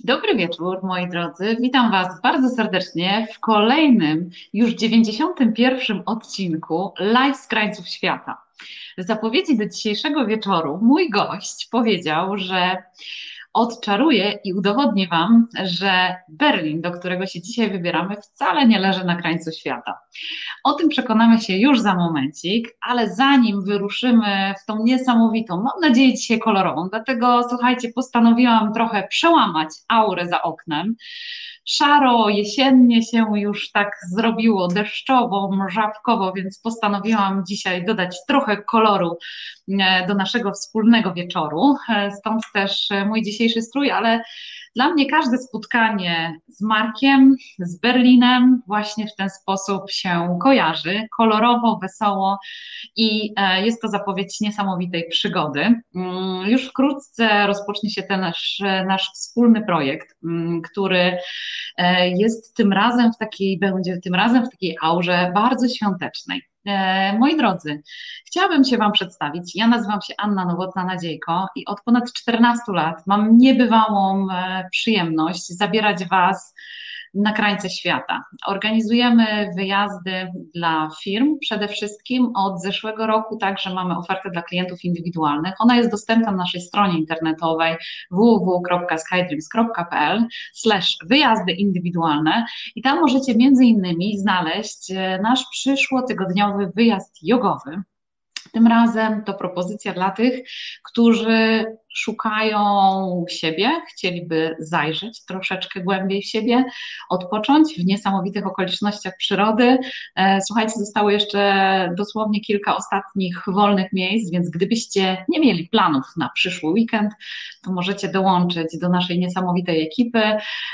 Dobry wieczór, moi drodzy. Witam Was bardzo serdecznie w kolejnym, już 91 odcinku Live z krańców świata. W zapowiedzi do dzisiejszego wieczoru mój gość powiedział, że odczaruję i udowodnię Wam, że Berlin, do którego się dzisiaj wybieramy, wcale nie leży na krańcu świata. O tym przekonamy się już za momencik, ale zanim wyruszymy w tą niesamowitą, mam nadzieję dzisiaj kolorową, dlatego słuchajcie, postanowiłam trochę przełamać aurę za oknem szaro, jesiennie się już tak zrobiło, deszczowo, mrzawkowo, więc postanowiłam dzisiaj dodać trochę koloru e, do naszego wspólnego wieczoru. E, stąd też e, mój dzisiejszy strój, ale dla mnie każde spotkanie z Markiem, z Berlinem właśnie w ten sposób się kojarzy, kolorowo, wesoło i e, jest to zapowiedź niesamowitej przygody. Mm, już wkrótce rozpocznie się ten nasz, nasz wspólny projekt, mm, który e, jest tym razem w takiej, będzie tym razem w takiej aurze bardzo świątecznej. E, moi drodzy, chciałabym się Wam przedstawić. Ja nazywam się Anna Nowotna-Nadziejko i od ponad 14 lat mam niebywałą e, przyjemność zabierać Was na krańce świata. Organizujemy wyjazdy dla firm przede wszystkim. Od zeszłego roku także mamy ofertę dla klientów indywidualnych. Ona jest dostępna na naszej stronie internetowej www.skydreams.pl wyjazdy indywidualne i tam możecie między innymi znaleźć e, nasz przyszłotygodniowy wyjazd jogowy. Tym razem to propozycja dla tych, którzy szukają siebie, chcieliby zajrzeć troszeczkę głębiej w siebie, odpocząć w niesamowitych okolicznościach przyrody. E, słuchajcie, zostało jeszcze dosłownie kilka ostatnich wolnych miejsc, więc gdybyście nie mieli planów na przyszły weekend, to możecie dołączyć do naszej niesamowitej ekipy.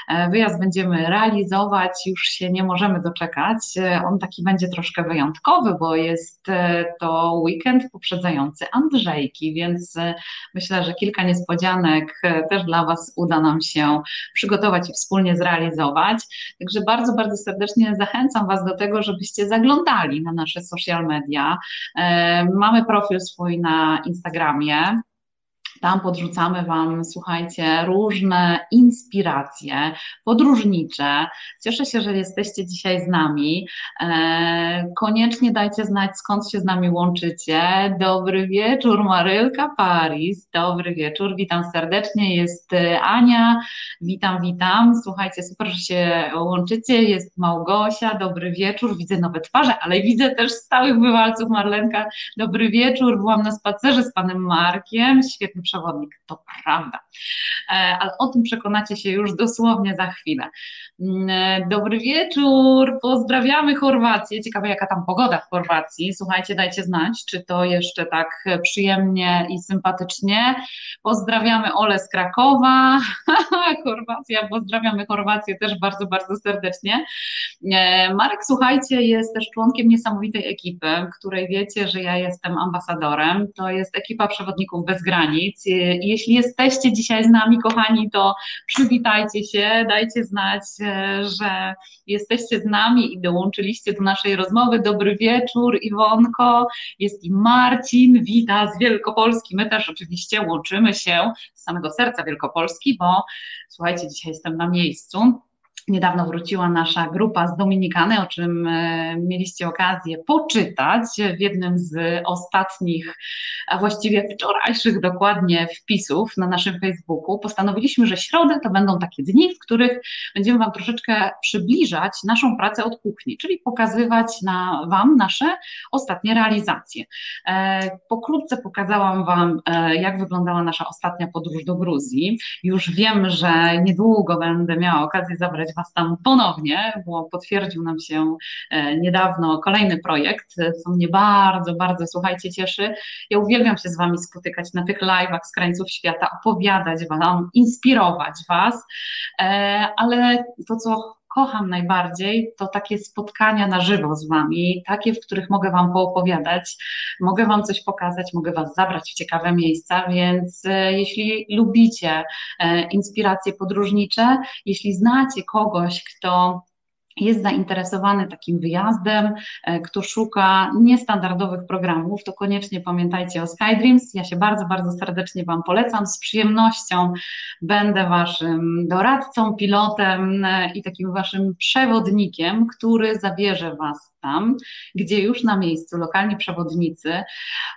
E, wyjazd będziemy realizować, już się nie możemy doczekać. E, on taki będzie troszkę wyjątkowy, bo jest to weekend poprzedzający Andrzejki, więc myślę, że kilka kilka niespodzianek e, też dla Was uda nam się przygotować i wspólnie zrealizować. Także bardzo, bardzo serdecznie zachęcam Was do tego, żebyście zaglądali na nasze social media. E, mamy profil swój na Instagramie. Tam podrzucamy Wam, słuchajcie, różne inspiracje podróżnicze. Cieszę się, że jesteście dzisiaj z nami. E, koniecznie dajcie znać, skąd się z nami łączycie. Dobry wieczór, Marylka Paris. Dobry wieczór, witam serdecznie. Jest e, Ania. Witam, witam. Słuchajcie, super, że się łączycie. Jest Małgosia. Dobry wieczór. Widzę nowe twarze, ale widzę też stałych bywalców. Marlenka, dobry wieczór. Byłam na spacerze z panem Markiem. Świetny przewodnik, to prawda. E, ale o tym przekonacie się już dosłownie za chwilę. Mm, e, dobry wieczór, pozdrawiamy Chorwację. Ciekawe, jaka tam pogoda w Chorwacji. Słuchajcie, dajcie znać, czy to jeszcze tak przyjemnie i sympatycznie. Pozdrawiamy Ole z Krakowa. Chorwacja, pozdrawiamy Chorwację też bardzo, bardzo serdecznie. E, Marek, słuchajcie, jest też członkiem niesamowitej ekipy, której wiecie, że ja jestem ambasadorem. To jest ekipa przewodników bez granic jeśli jesteście dzisiaj z nami, kochani, to przywitajcie się, dajcie znać, e, że jesteście z nami i dołączyliście do naszej rozmowy. Dobry wieczór, Iwonko, jest i Marcin, wita z Wielkopolski. My też oczywiście łączymy się z samego serca Wielkopolski, bo słuchajcie, dzisiaj jestem na miejscu Niedawno wróciła nasza grupa z Dominikany, o czym e, mieliście okazję poczytać w jednym z ostatnich, a właściwie wczorajszych dokładnie wpisów na naszym Facebooku. Postanowiliśmy, że środy to będą takie dni, w których będziemy Wam troszeczkę przybliżać naszą pracę od kuchni, czyli pokazywać na Wam nasze ostatnie realizacje. E, pokrótce pokazałam Wam, e, jak wyglądała nasza ostatnia podróż do Gruzji. Już wiem, że niedługo będę miała okazję zabrać Was tam ponownie, bo potwierdził nam się e, niedawno kolejny projekt, co mnie bardzo, bardzo, słuchajcie, cieszy. Ja uwielbiam się z Wami spotykać na tych live'ach z krańców świata, opowiadać Wam, inspirować Was, e, ale to, co kocham najbardziej, to takie spotkania na żywo z Wami, takie, w których mogę Wam poopowiadać, mogę Wam coś pokazać, mogę Was zabrać w ciekawe miejsca, więc e, jeśli lubicie e, inspiracje podróżnicze, jeśli znacie kogoś, kto jest zainteresowany takim wyjazdem, e, kto szuka niestandardowych programów, to koniecznie pamiętajcie o SkyDreams. Ja się bardzo, bardzo serdecznie Wam polecam. Z przyjemnością będę Waszym doradcą, pilotem e, i takim Waszym przewodnikiem, który zabierze Was tam, gdzie już na miejscu lokalni przewodnicy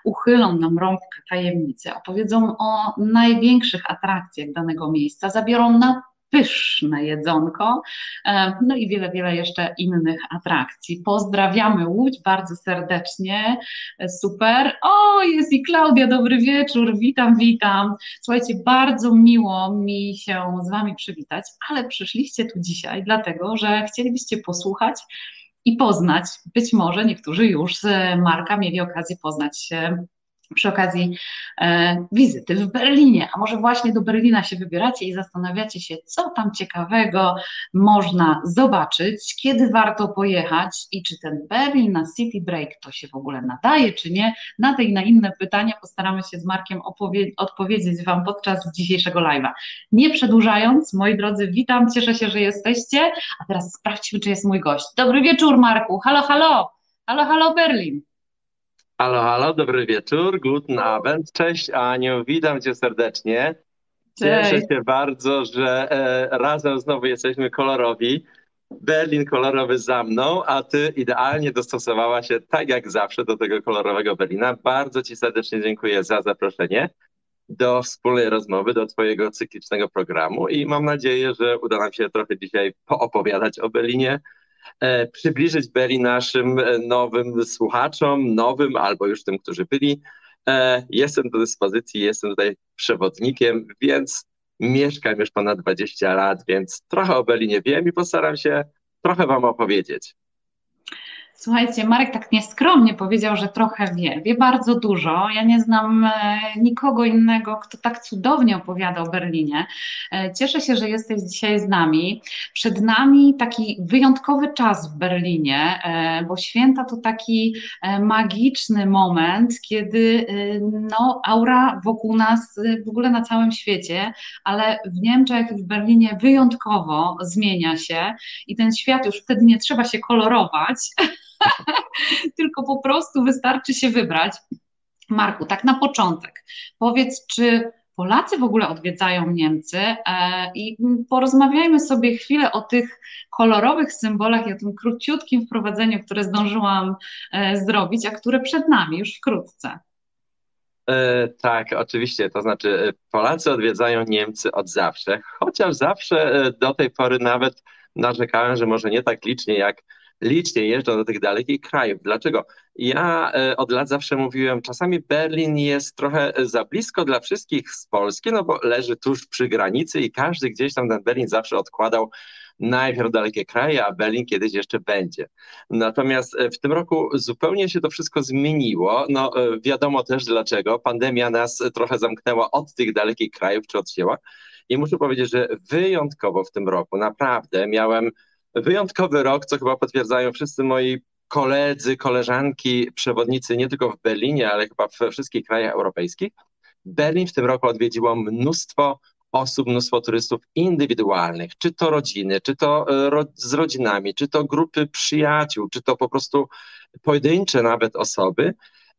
uchylą nam rąbkę tajemnicy, opowiedzą o największych atrakcjach danego miejsca, zabiorą na pyszne jedzonko, e, no i wiele, wiele jeszcze innych atrakcji. Pozdrawiamy Łódź bardzo serdecznie, e, super. O, jest i Klaudia, dobry wieczór, witam, witam. Słuchajcie, bardzo miło mi się z Wami przywitać, ale przyszliście tu dzisiaj dlatego, że chcielibyście posłuchać i poznać, być może niektórzy już z Marka mieli okazję poznać się przy okazji e, wizyty w Berlinie. A może właśnie do Berlina się wybieracie i zastanawiacie się, co tam ciekawego można zobaczyć, kiedy warto pojechać i czy ten Berlin na City Break to się w ogóle nadaje, czy nie. Na te i na inne pytania postaramy się z Markiem odpowiedzieć Wam podczas dzisiejszego live'a. Nie przedłużając, moi drodzy, witam, cieszę się, że jesteście. A teraz sprawdźmy, czy jest mój gość. Dobry wieczór, Marku. Halo, halo. Halo, halo, Berlin. Halo, halo, dobry wieczór, guten Abend, cześć Aniu, witam cię serdecznie. Cieszę Cześć. się bardzo, że e, razem znowu jesteśmy kolorowi. Berlin kolorowy za mną, a ty idealnie dostosowała się tak jak zawsze do tego kolorowego Berlina. Bardzo ci serdecznie dziękuję za zaproszenie do wspólnej rozmowy, do twojego cyklicznego programu i mam nadzieję, że uda nam się trochę dzisiaj poopowiadać o Berlinie, przybliżyć Berry naszym e, nowym słuchaczom, nowym albo już tym, którzy byli. E, jestem do dyspozycji, jestem tutaj przewodnikiem, więc mieszkam już ponad 20 lat, więc trochę o Berlinie wiem i postaram się trochę Wam opowiedzieć. Słuchajcie, Marek tak nieskromnie powiedział, że trochę wie. Wie bardzo dużo. Ja nie znam e, nikogo innego, kto tak cudownie opowiada o Berlinie. E, cieszę się, że jesteś dzisiaj z nami. Przed nami taki wyjątkowy czas w Berlinie, e, bo święta to taki magiczny moment, kiedy no, aura wokół nas, w ogóle na całym świecie, ale w Niemczech i w Berlinie wyjątkowo zmienia się i ten świat już wtedy nie trzeba się kolorować. tylko po prostu wystarczy się wybrać. Marku, tak na początek, powiedz, czy Polacy w ogóle odwiedzają Niemcy e, i porozmawiajmy sobie chwilę o tych kolorowych symbolach i o tym króciutkim wprowadzeniu, które zdążyłam e, zrobić, a które przed nami już wkrótce. E, tak, oczywiście. To znaczy, Polacy odwiedzają Niemcy od zawsze, chociaż zawsze do tej pory nawet narzekałem, że może nie tak licznie jak licznie jeżdżą do tych dalekich krajów. Dlaczego? Ja e, od lat zawsze mówiłem, czasami Berlin jest trochę za blisko dla wszystkich z Polski, no bo leży tuż przy granicy i każdy gdzieś tam ten Berlin zawsze odkładał najpierw dalekie kraje, a Berlin kiedyś jeszcze będzie. Natomiast e, w tym roku zupełnie się to wszystko zmieniło. No e, wiadomo też dlaczego. Pandemia nas trochę zamknęła od tych dalekich krajów czy odcięła. I muszę powiedzieć, że wyjątkowo w tym roku naprawdę miałem wyjątkowy rok, co chyba potwierdzają wszyscy moi koledzy, koleżanki, przewodnicy nie tylko w Berlinie, ale chyba we wszystkich krajach europejskich. Berlin w tym roku odwiedziło mnóstwo osób, mnóstwo turystów indywidualnych, czy to rodziny, czy to e, ro z rodzinami, czy to grupy przyjaciół, czy to po prostu pojedyncze nawet osoby.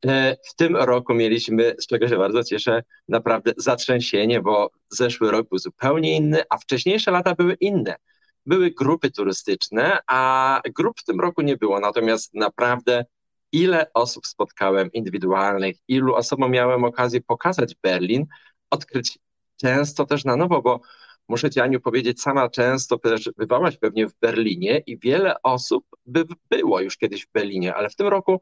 E, w tym roku mieliśmy, z czego się bardzo cieszę, naprawdę zatrzęsienie, bo zeszły rok był zupełnie inny, a wcześniejsze lata były inne były grupy turystyczne, a grup w tym roku nie było. Natomiast naprawdę ile osób spotkałem indywidualnych, ilu osobom miałem okazję pokazać Berlin, odkryć często też na nowo, bo muszę Ci, Aniu, powiedzieć, sama często też bywałaś pewnie w Berlinie i wiele osób by było już kiedyś w Berlinie, ale w tym roku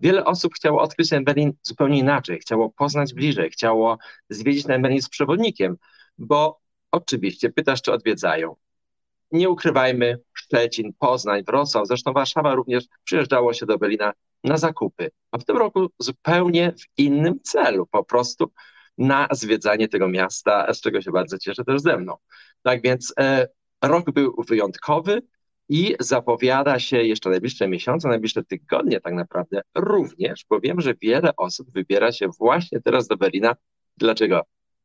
wiele osób chciało odkryć ten Berlin zupełnie inaczej, chciało poznać bliżej, chciało zwiedzić ten Berlin z przewodnikiem, bo oczywiście pytasz, czy odwiedzają nie ukrywajmy, Szczecin, Poznań, Wrocław, zresztą Warszawa również przyjeżdżało się do Berlina na zakupy, a w tym roku zupełnie w innym celu, po prostu na zwiedzanie tego miasta, z czego się bardzo cieszę też ze mną. Tak więc e, rok był wyjątkowy i zapowiada się jeszcze najbliższe miesiące, najbliższe tygodnie tak naprawdę również, bo wiem, że wiele osób wybiera się właśnie teraz do Berlina. Dlaczego?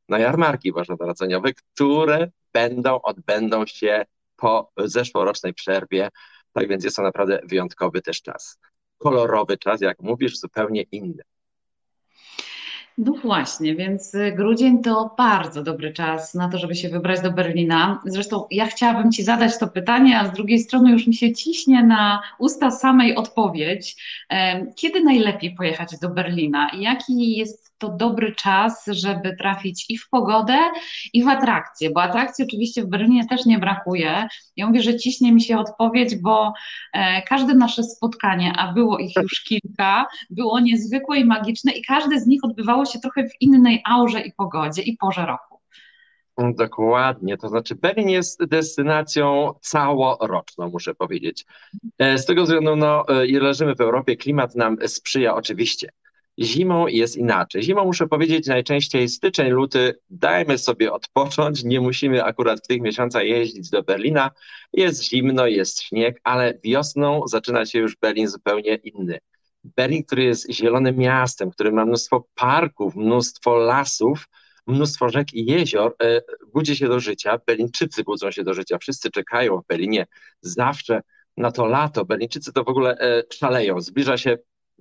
Na jarmarki bożonarodzeniowe, które będą, odbędą się po zeszłorocznej przerwie Tak więc jest to naprawdę wyjątkowy też czas. Kolorowy czas, jak mówisz, zupełnie inny. No właśnie, więc grudzień to bardzo dobry czas na to, żeby się wybrać do Berlina. Zresztą ja chciałabym Ci zadać to pytanie, a z drugiej strony już mi się ciśnie na usta samej odpowiedź. Kiedy najlepiej pojechać do Berlina? Jaki jest to dobry czas, żeby trafić i w pogodę, i w atrakcje, bo atrakcji oczywiście w Berlinie też nie brakuje. Ja mówię, że ciśnie mi się odpowiedź, bo e, każde nasze spotkanie, a było ich już kilka, było niezwykłe i magiczne i każde z nich odbywało się trochę w innej aurze i pogodzie i porze roku. Dokładnie, to znaczy Berlin jest destynacją całoroczną, muszę powiedzieć. E, z tego względu, no, e, leżymy w Europie, klimat nam sprzyja oczywiście. Zimą jest inaczej. Zimą muszę powiedzieć najczęściej styczeń, luty, dajmy sobie odpocząć, nie musimy akurat w tych miesiącach jeździć do Berlina. Jest zimno, jest śnieg, ale wiosną zaczyna się już Berlin zupełnie inny. Berlin, który jest zielonym miastem, który ma mnóstwo parków, mnóstwo lasów, mnóstwo rzek i jezior, e, budzi się do życia. Berlińczycy budzą się do życia. Wszyscy czekają w Berlinie zawsze na to lato. Berlińczycy to w ogóle e, szaleją. Zbliża się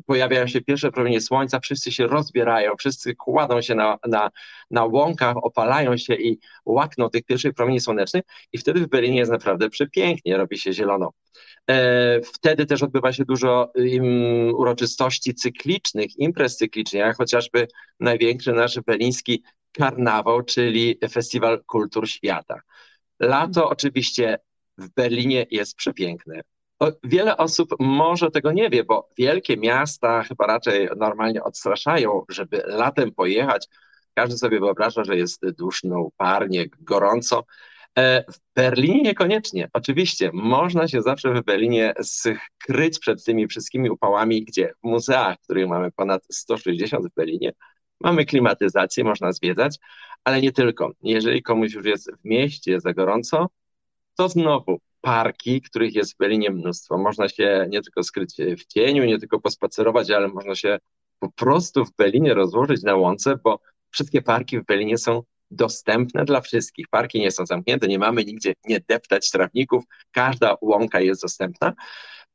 pojawiają się pierwsze promienie słońca, wszyscy się rozbierają, wszyscy kładą się na, na, na łąkach, opalają się i łakną tych pierwszych promieni słonecznych i wtedy w Berlinie jest naprawdę przepięknie, robi się zielono. E, wtedy też odbywa się dużo uroczystości cyklicznych, imprez cyklicznych, jak chociażby największy nasz berliński karnawał, czyli Festiwal Kultur Świata. Lato oczywiście w Berlinie jest przepiękne. Wiele osób może tego nie wie, bo wielkie miasta chyba raczej normalnie odstraszają, żeby latem pojechać. Każdy sobie wyobraża, że jest duszno, parnie, gorąco. E, w Berlinie niekoniecznie. Oczywiście można się zawsze w Berlinie skryć przed tymi wszystkimi upałami, gdzie w muzeach, których mamy ponad 160 w Berlinie, mamy klimatyzację, można zwiedzać, ale nie tylko. Jeżeli komuś już jest w mieście za gorąco, to znowu parki, których jest w Berlinie mnóstwo. Można się nie tylko skryć w cieniu, nie tylko pospacerować, ale można się po prostu w Berlinie rozłożyć na łące, bo wszystkie parki w Berlinie są dostępne dla wszystkich. Parki nie są zamknięte, nie mamy nigdzie nie deptać trawników, każda łąka jest dostępna.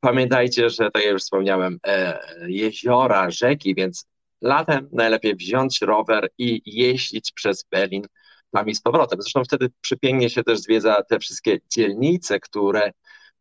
Pamiętajcie, że tak jak już wspomniałem, e, jeziora, rzeki, więc latem najlepiej wziąć rower i jeździć przez Berlin tam i z powrotem. Zresztą wtedy przypięknie się też zwiedza te wszystkie dzielnice, które,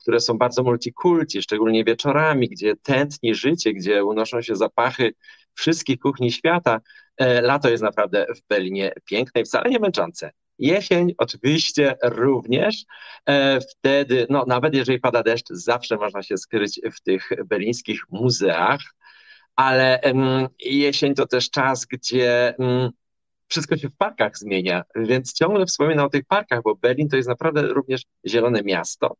które są bardzo multikulti, szczególnie wieczorami, gdzie tętni życie, gdzie unoszą się zapachy wszystkich kuchni świata. E, lato jest naprawdę w Berlinie piękne i wcale nie męczące. Jesień oczywiście również. E, wtedy, no nawet jeżeli pada deszcz, zawsze można się skryć w tych berlińskich muzeach, ale jesień to też czas, gdzie mm, wszystko się w parkach zmienia, więc ciągle wspominam o tych parkach, bo Berlin to jest naprawdę również zielone miasto.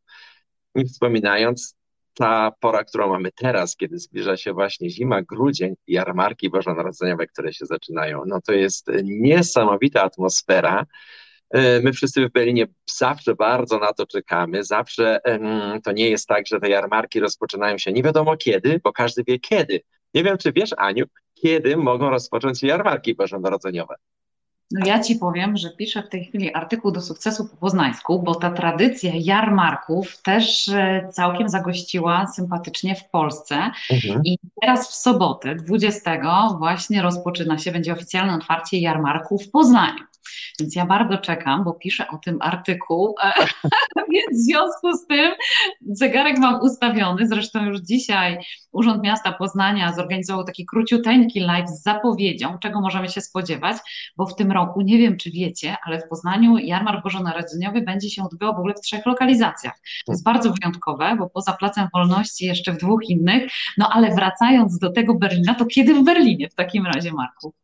Nie wspominając, ta pora, którą mamy teraz, kiedy zbliża się właśnie zima, grudzień, jarmarki bożonarodzeniowe, które się zaczynają, no to jest niesamowita atmosfera. E, my wszyscy w Berlinie zawsze bardzo na to czekamy. Zawsze to nie jest tak, że te jarmarki rozpoczynają się nie wiadomo kiedy, bo każdy wie kiedy. Nie wiem, czy wiesz, Aniu, kiedy mogą rozpocząć się jarmarki bożonarodzeniowe. No ja Ci powiem, że piszę w tej chwili artykuł do sukcesu po poznańsku, bo ta tradycja jarmarków też e, całkiem zagościła sympatycznie w Polsce. Mhm. I teraz w sobotę, 20, właśnie rozpoczyna się, będzie oficjalne otwarcie jarmarku w Poznaniu. Więc ja bardzo czekam, bo piszę o tym artykuł, więc w związku z tym zegarek mam ustawiony. Zresztą już dzisiaj Urząd Miasta Poznania zorganizował taki króciuteńki live z zapowiedzią, czego możemy się spodziewać, bo w tym roku, nie wiem czy wiecie, ale w Poznaniu jarmark bożonarodzeniowy będzie się odbywał w ogóle w trzech lokalizacjach. To jest bardzo wyjątkowe, bo poza Placem Wolności jeszcze w dwóch innych. No ale wracając do tego Berlina, to kiedy w Berlinie w takim razie, Marku?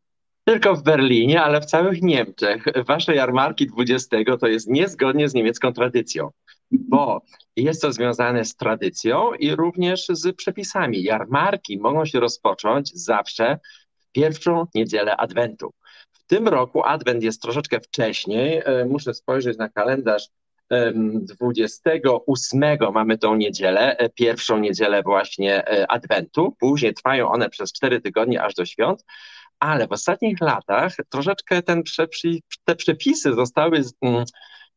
Tylko w Berlinie, ale w całych Niemczech. Wasze jarmarki 20 to jest niezgodnie z niemiecką tradycją, bo jest to związane z tradycją i również z przepisami. Jarmarki mogą się rozpocząć zawsze w pierwszą niedzielę Adwentu. W tym roku Adwent jest troszeczkę wcześniej. E, muszę spojrzeć na kalendarz 28 mamy tą niedzielę, e, pierwszą niedzielę właśnie e, Adwentu. Później trwają one przez 4 tygodnie aż do świąt ale w ostatnich latach troszeczkę ten te przepisy zostały mm,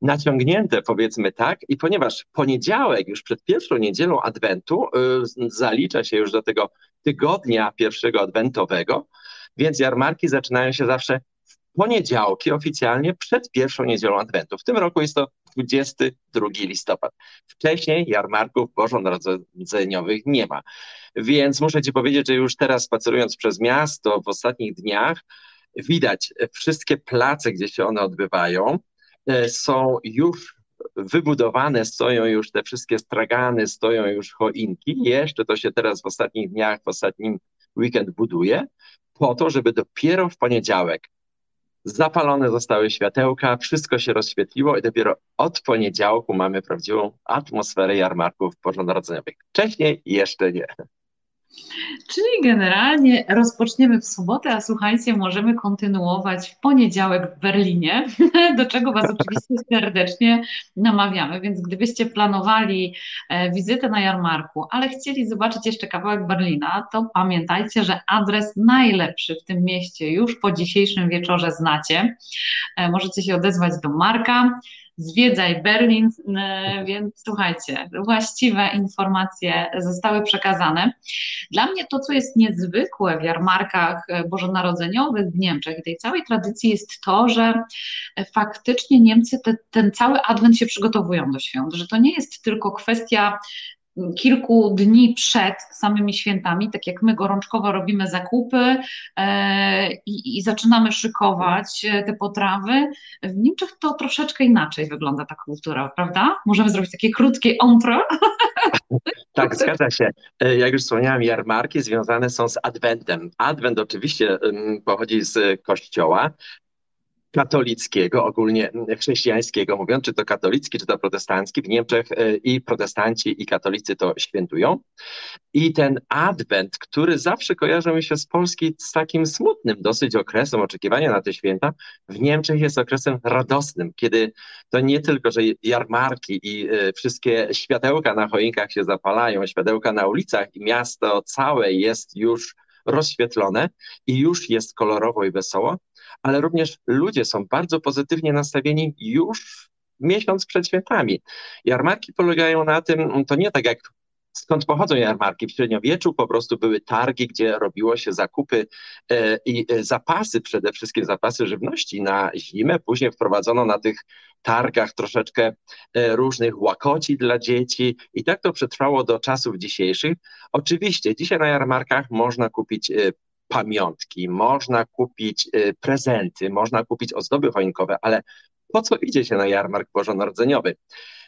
naciągnięte, powiedzmy tak, i ponieważ poniedziałek, już przed pierwszą niedzielą Adwentu, y, zalicza się już do tego tygodnia pierwszego adwentowego, więc jarmarki zaczynają się zawsze w poniedziałki oficjalnie przed pierwszą niedzielą Adwentu. W tym roku jest to 22 listopad. Wcześniej jarmarków bożonarodzeniowych nie ma. Więc muszę Ci powiedzieć, że już teraz spacerując przez miasto w ostatnich dniach, widać wszystkie place, gdzie się one odbywają, e, są już wybudowane, stoją już te wszystkie stragany, stoją już choinki. Jeszcze to się teraz w ostatnich dniach, w ostatnim weekend buduje, po to, żeby dopiero w poniedziałek zapalone zostały światełka, wszystko się rozświetliło i dopiero od poniedziałku mamy prawdziwą atmosferę jarmarków bożonarodzeniowych. Wcześniej jeszcze nie. Czyli generalnie rozpoczniemy w sobotę, a słuchajcie, możemy kontynuować w poniedziałek w Berlinie, do czego Was oczywiście serdecznie namawiamy. Więc gdybyście planowali e, wizytę na jarmarku, ale chcieli zobaczyć jeszcze kawałek Berlina, to pamiętajcie, że adres najlepszy w tym mieście już po dzisiejszym wieczorze znacie. E, możecie się odezwać do Marka zwiedzaj Berlin, e, więc słuchajcie, właściwe informacje zostały przekazane. Dla mnie to, co jest niezwykłe w jarmarkach bożonarodzeniowych w Niemczech i tej całej tradycji jest to, że faktycznie Niemcy te, ten cały adwent się przygotowują do świąt, że to nie jest tylko kwestia kilku dni przed samymi świętami, tak jak my gorączkowo robimy zakupy e, i, i, zaczynamy szykować e, te potrawy. W Niemczech to troszeczkę inaczej wygląda ta kultura, prawda? Możemy zrobić takie krótkie intro. Tak, zgadza się. E, jak już wspomniałem, jarmarki związane są z Adwentem. Adwent oczywiście pochodzi z kościoła, katolickiego, ogólnie chrześcijańskiego mówiąc, czy to katolicki, czy to protestancki. W Niemczech e, i protestanci, i katolicy to świętują. I ten adwent, który zawsze kojarzy mi się z Polski z takim smutnym dosyć okresem oczekiwania na te święta, w Niemczech jest okresem radosnym, kiedy to nie tylko, że jarmarki i e, wszystkie światełka na choinkach się zapalają, światełka na ulicach i miasto całe jest już rozświetlone i już jest kolorowo i wesoło, ale również ludzie są bardzo pozytywnie nastawieni już miesiąc przed świętami. Jarmarki polegają na tym, to nie tak jak skąd pochodzą jarmarki. W średniowieczu po prostu były targi, gdzie robiło się zakupy e, i e, zapasy, przede wszystkim zapasy żywności na zimę. Później wprowadzono na tych targach troszeczkę e, różnych łakoci dla dzieci i tak to przetrwało do czasów dzisiejszych. Oczywiście dzisiaj na jarmarkach można kupić pamiątki, można kupić prezenty, można kupić ozdoby choinkowe, ale po co idzie się na jarmark bożonarodzeniowy?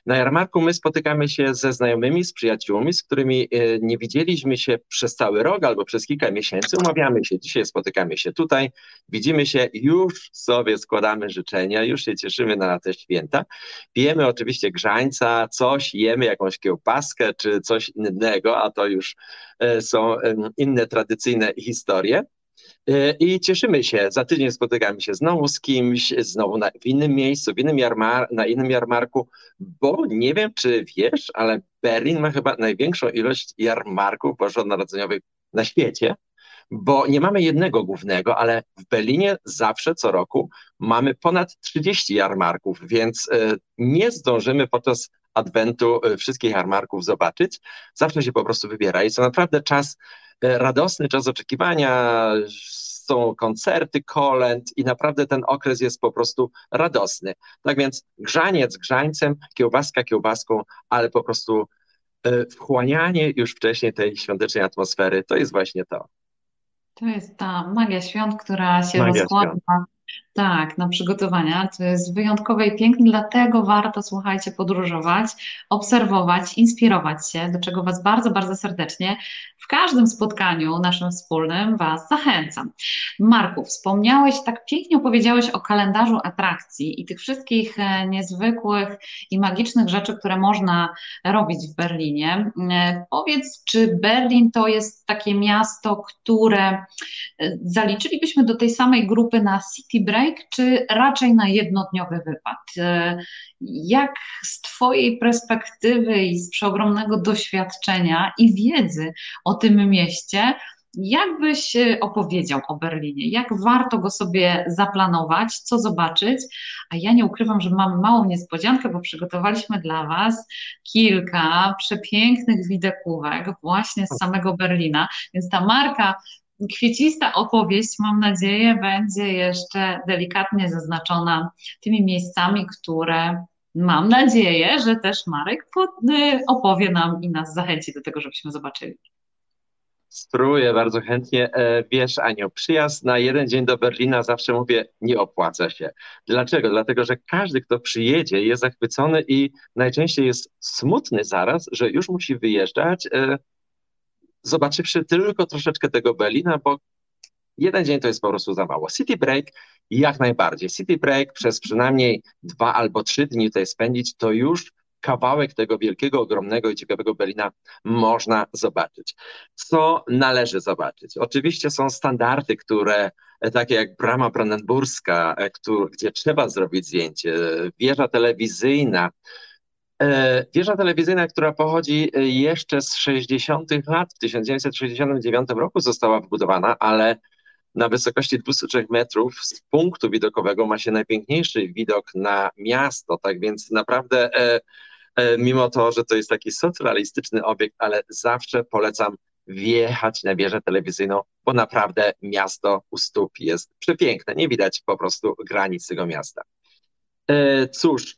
Na jarmarku my spotykamy się ze znajomymi, z przyjaciółmi, z którymi e, nie widzieliśmy się przez cały rok albo przez kilka miesięcy. Umawiamy się, dzisiaj spotykamy się tutaj, widzimy się, już sobie składamy życzenia, już się cieszymy na te święta. Pijemy oczywiście grzańca, coś, jemy jakąś kiełbaskę czy coś innego, a to już e, są inne tradycyjne historie. E, I cieszymy się. Za tydzień spotykamy się znowu z kimś, znowu na, w innym miejscu, w innym jarmar, na innym jarmarku, bo nie wiem, czy wiesz, ale Berlin ma chyba największą ilość jarmarków bożonarodzeniowych na świecie, bo nie mamy jednego głównego, ale w Berlinie zawsze co roku mamy ponad 30 jarmarków, więc e, nie zdążymy podczas adwentu e, wszystkich jarmarków zobaczyć. Zawsze się po prostu wybiera i to naprawdę czas radosny czas oczekiwania, są koncerty, kolęd i naprawdę ten okres jest po prostu radosny. Tak więc grzaniec grzańcem, kiełbaska kiełbaską, ale po prostu e, wchłanianie już wcześniej tej świątecznej atmosfery, to jest właśnie to. To jest ta magia świąt, która się magia rozkłada świąt. Tak, na przygotowania. To jest wyjątkowe i piękne, dlatego warto, słuchajcie, podróżować, obserwować, inspirować się, do czego Was bardzo, bardzo serdecznie w każdym spotkaniu naszym wspólnym Was zachęcam. Marku, wspomniałeś, tak pięknie opowiedziałeś o kalendarzu atrakcji i tych wszystkich e, niezwykłych i magicznych rzeczy, które można robić w Berlinie. E, powiedz, czy Berlin to jest takie miasto, które e, zaliczylibyśmy do tej samej grupy na City Break, break, czy raczej na jednodniowy wypad? E, jak z Twojej perspektywy i z przeogromnego doświadczenia i wiedzy o tym mieście, Jak byś e, opowiedział o Berlinie? Jak warto go sobie zaplanować, co zobaczyć? A ja nie ukrywam, że mam małą niespodziankę, bo przygotowaliśmy dla Was kilka przepięknych widokówek właśnie z samego Berlina. Więc ta marka kwiecista opowieść, mam nadzieję, będzie jeszcze delikatnie zaznaczona tymi miejscami, które mam nadzieję, że też Marek y, opowie nam i nas zachęci do tego, żebyśmy zobaczyli. Spróbuję bardzo chętnie. E, wiesz, Aniu, przyjazd na jeden dzień do Berlina zawsze mówię, nie opłaca się. Dlaczego? Dlatego, że każdy, kto przyjedzie, jest zachwycony i najczęściej jest smutny zaraz, że już musi wyjeżdżać, e, zobaczywszy tylko troszeczkę tego Berlina, bo jeden dzień to jest po prostu za mało. City Break jak najbardziej. City Break przez przynajmniej dwa albo trzy dni tutaj spędzić, to już kawałek tego wielkiego, ogromnego i ciekawego Berlina można zobaczyć. Co należy zobaczyć? Oczywiście są standardy, które takie jak brama brandenburska, e, gdzie trzeba zrobić zdjęcie, wieża telewizyjna, e, Wieża telewizyjna, która pochodzi jeszcze z 60. lat, w 1969 roku została wbudowana, ale na wysokości 203 metrów z punktu widokowego ma się najpiękniejszy widok na miasto, tak więc naprawdę e, e, mimo to, że to jest taki socrealistyczny obiekt, ale zawsze polecam wjechać na wieżę telewizyjną, bo naprawdę miasto u stóp jest przepiękne. Nie widać po prostu granic tego miasta. E, cóż,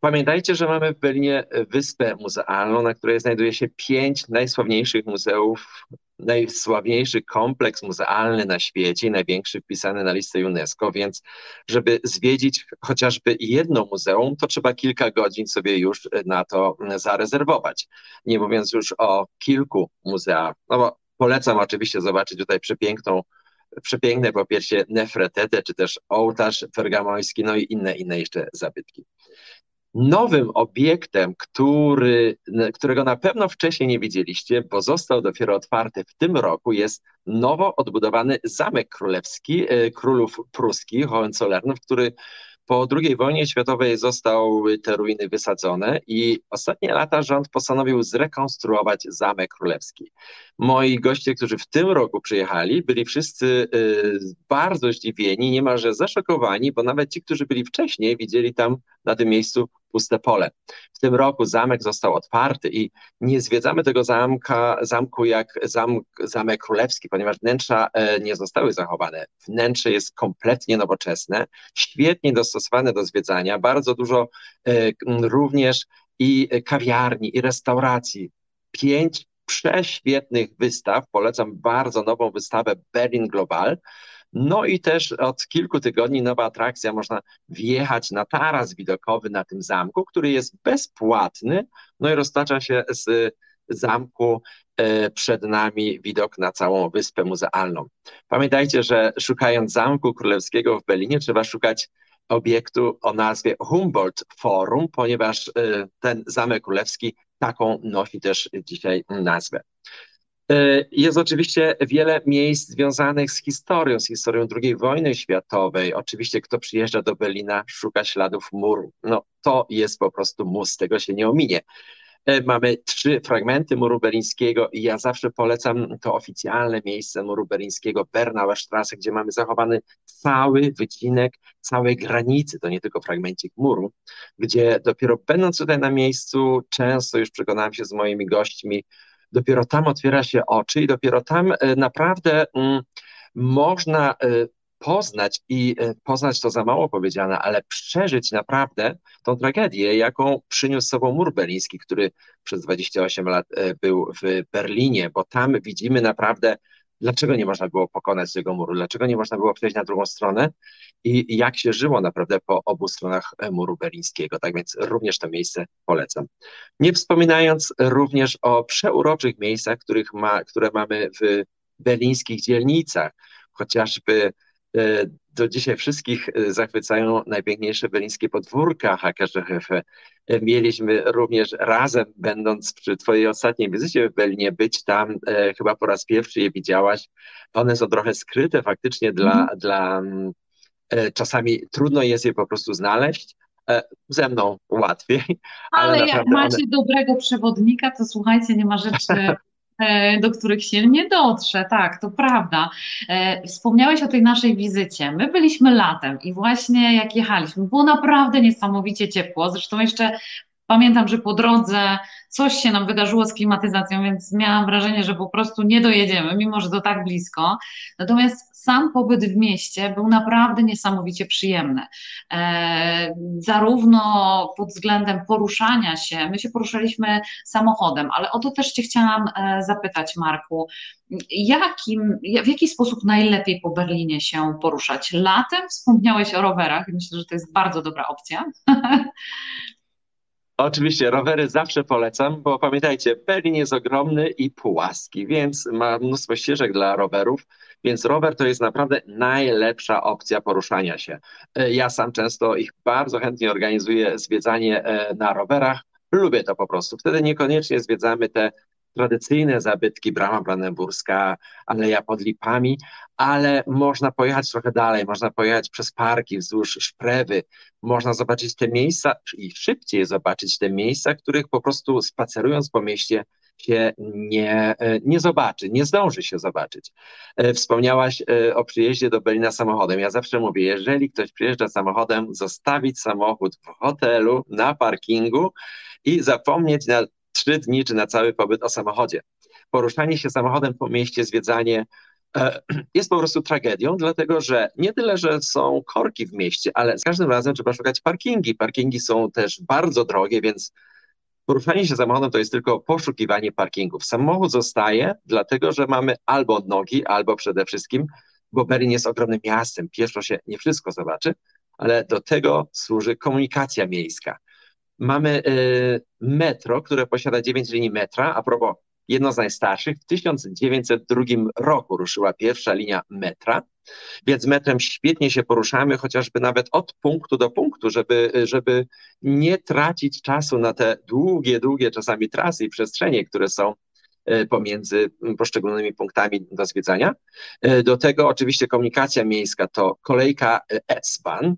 pamiętajcie, że mamy w Berlinie wyspę muzealną, na której znajduje się pięć najsławniejszych muzeów najsławniejszy kompleks muzealny na świecie, największy wpisany na listę UNESCO, więc żeby zwiedzić chociażby jedno muzeum, to trzeba kilka godzin sobie już na to zarezerwować. Nie mówiąc już o kilku muzeach. No bo polecam oczywiście zobaczyć tutaj przepiękną przepiękne po pierwsze Nefretete, czy też ołtarz pergamoński, no i inne, inne jeszcze zabytki. Nowym obiektem, który, którego na pewno wcześniej nie widzieliście, bo został dopiero otwarty w tym roku, jest nowo odbudowany Zamek Królewski e, Królów Pruskich, Hohenzollernów, który po II wojnie światowej zostały te ruiny wysadzone i ostatnie lata rząd postanowił zrekonstruować Zamek Królewski. Moi goście, którzy w tym roku przyjechali, byli wszyscy y, bardzo zdziwieni, niemalże zaszokowani, bo nawet ci, którzy byli wcześniej, widzieli tam na tym miejscu puste pole. W tym roku zamek został otwarty i nie zwiedzamy tego zamka, zamku jak zamk, Zamek Królewski, ponieważ wnętrza e, nie zostały zachowane. Wnętrze jest kompletnie nowoczesne, świetnie dostosowane do zwiedzania, bardzo dużo e, również i kawiarni, i restauracji. Pięć prześwietnych wystaw. Polecam bardzo nową wystawę Berlin Global. No i też od kilku tygodni nowa atrakcja, można wjechać na taras widokowy na tym zamku, który jest bezpłatny, no i roztacza się z zamku e, przed nami widok na całą wyspę muzealną. Pamiętajcie, że szukając Zamku Królewskiego w Berlinie trzeba szukać obiektu o nazwie Humboldt Forum, ponieważ e, ten Zamek Królewski taką nosi też dzisiaj nazwę. E, jest oczywiście wiele miejsc związanych z historią, z historią II wojny światowej. Oczywiście kto przyjeżdża do Berlina, szuka śladów muru. No to jest po prostu mus, tego się nie ominie. E, mamy trzy fragmenty muru berlińskiego i ja zawsze polecam to oficjalne miejsce muru berlińskiego, Bernauer Straße, gdzie mamy zachowany cały wycinek całej granicy, to nie tylko fragmencik muru, gdzie dopiero będąc tutaj na miejscu, często już przekonałem się z moimi gośćmi, dopiero tam otwiera się oczy i dopiero tam e, naprawdę mm, można e, poznać i e, poznać to za mało powiedziane, ale przeżyć naprawdę tą tragedię, jaką przyniósł sobą mur berliński, który przez 28 lat był w Berlinie, bo tam widzimy naprawdę dlaczego nie można było pokonać tego muru, dlaczego nie można było przejść na drugą stronę i jak się żyło naprawdę po obu stronach muru berlińskiego. Tak więc również to miejsce polecam. Nie wspominając również o przeuroczych miejscach, których ma, które mamy w berlińskich dzielnicach, chociażby e, do dzisiaj wszystkich e, zachwycają najpiękniejsze berlińskie podwórka Hackerhefe. Mieliśmy również razem, będąc przy Twojej ostatniej wizycie w Berlinie, być tam, e, chyba po raz pierwszy je widziałaś. One są trochę skryte faktycznie dla, mm. dla e, czasami trudno jest je po prostu znaleźć. E, ze mną łatwiej. Ale, ale jak macie one... dobrego przewodnika, to słuchajcie, nie ma rzeczy e, do których się nie dotrze. Tak, to prawda. E, wspomniałeś o tej naszej wizycie. My byliśmy latem i właśnie jak jechaliśmy, było naprawdę niesamowicie ciepło. Zresztą jeszcze Pamiętam, że po drodze coś się nam wydarzyło z klimatyzacją, więc miałam wrażenie, że po prostu nie dojedziemy, mimo że to tak blisko. Natomiast sam pobyt w mieście był naprawdę niesamowicie przyjemny. E, zarówno pod względem poruszania się, my się poruszaliśmy samochodem, ale o to też Cię chciałam e, zapytać, Marku. Jakim, w jaki sposób najlepiej po Berlinie się poruszać? Latem wspomniałeś o rowerach, myślę, że to jest bardzo dobra opcja. Oczywiście, rowery zawsze polecam, bo pamiętajcie, Berlin jest ogromny i płaski, więc ma mnóstwo ścieżek dla rowerów, więc rower to jest naprawdę najlepsza opcja poruszania się. E, ja sam często ich bardzo chętnie organizuję zwiedzanie e, na rowerach. Lubię to po prostu. Wtedy niekoniecznie zwiedzamy te tradycyjne zabytki, Brama Brandenburska, Aleja pod Lipami, ale można pojechać trochę dalej, można pojechać przez parki wzdłuż Szprewy, można zobaczyć te miejsca i szybciej zobaczyć te miejsca, których po prostu spacerując po mieście się nie, nie zobaczy, nie zdąży się zobaczyć. E, wspomniałaś e, o przyjeździe do Berlina samochodem. Ja zawsze mówię, jeżeli ktoś przyjeżdża samochodem, zostawić samochód w hotelu, na parkingu i zapomnieć na trzy dni czy na cały pobyt o samochodzie. Poruszanie się samochodem po mieście, zwiedzanie e, jest po prostu tragedią, dlatego że nie tyle, że są korki w mieście, ale z każdym razem trzeba szukać parkingi. Parkingi są też bardzo drogie, więc poruszanie się samochodem to jest tylko poszukiwanie parkingów. Samochód zostaje, dlatego że mamy albo nogi, albo przede wszystkim, bo Berlin jest ogromnym miastem, pieszo się nie wszystko zobaczy, ale do tego służy komunikacja miejska. Mamy y, metro, które posiada 9 linii metra, a propos jedno z najstarszych. W 1902 roku ruszyła pierwsza linia metra, więc metrem świetnie się poruszamy, chociażby nawet od punktu do punktu, żeby, żeby nie tracić czasu na te długie, długie czasami trasy i przestrzenie, które są y, pomiędzy poszczególnymi punktami do zwiedzania. Y, do tego oczywiście komunikacja miejska to kolejka S-Bahn,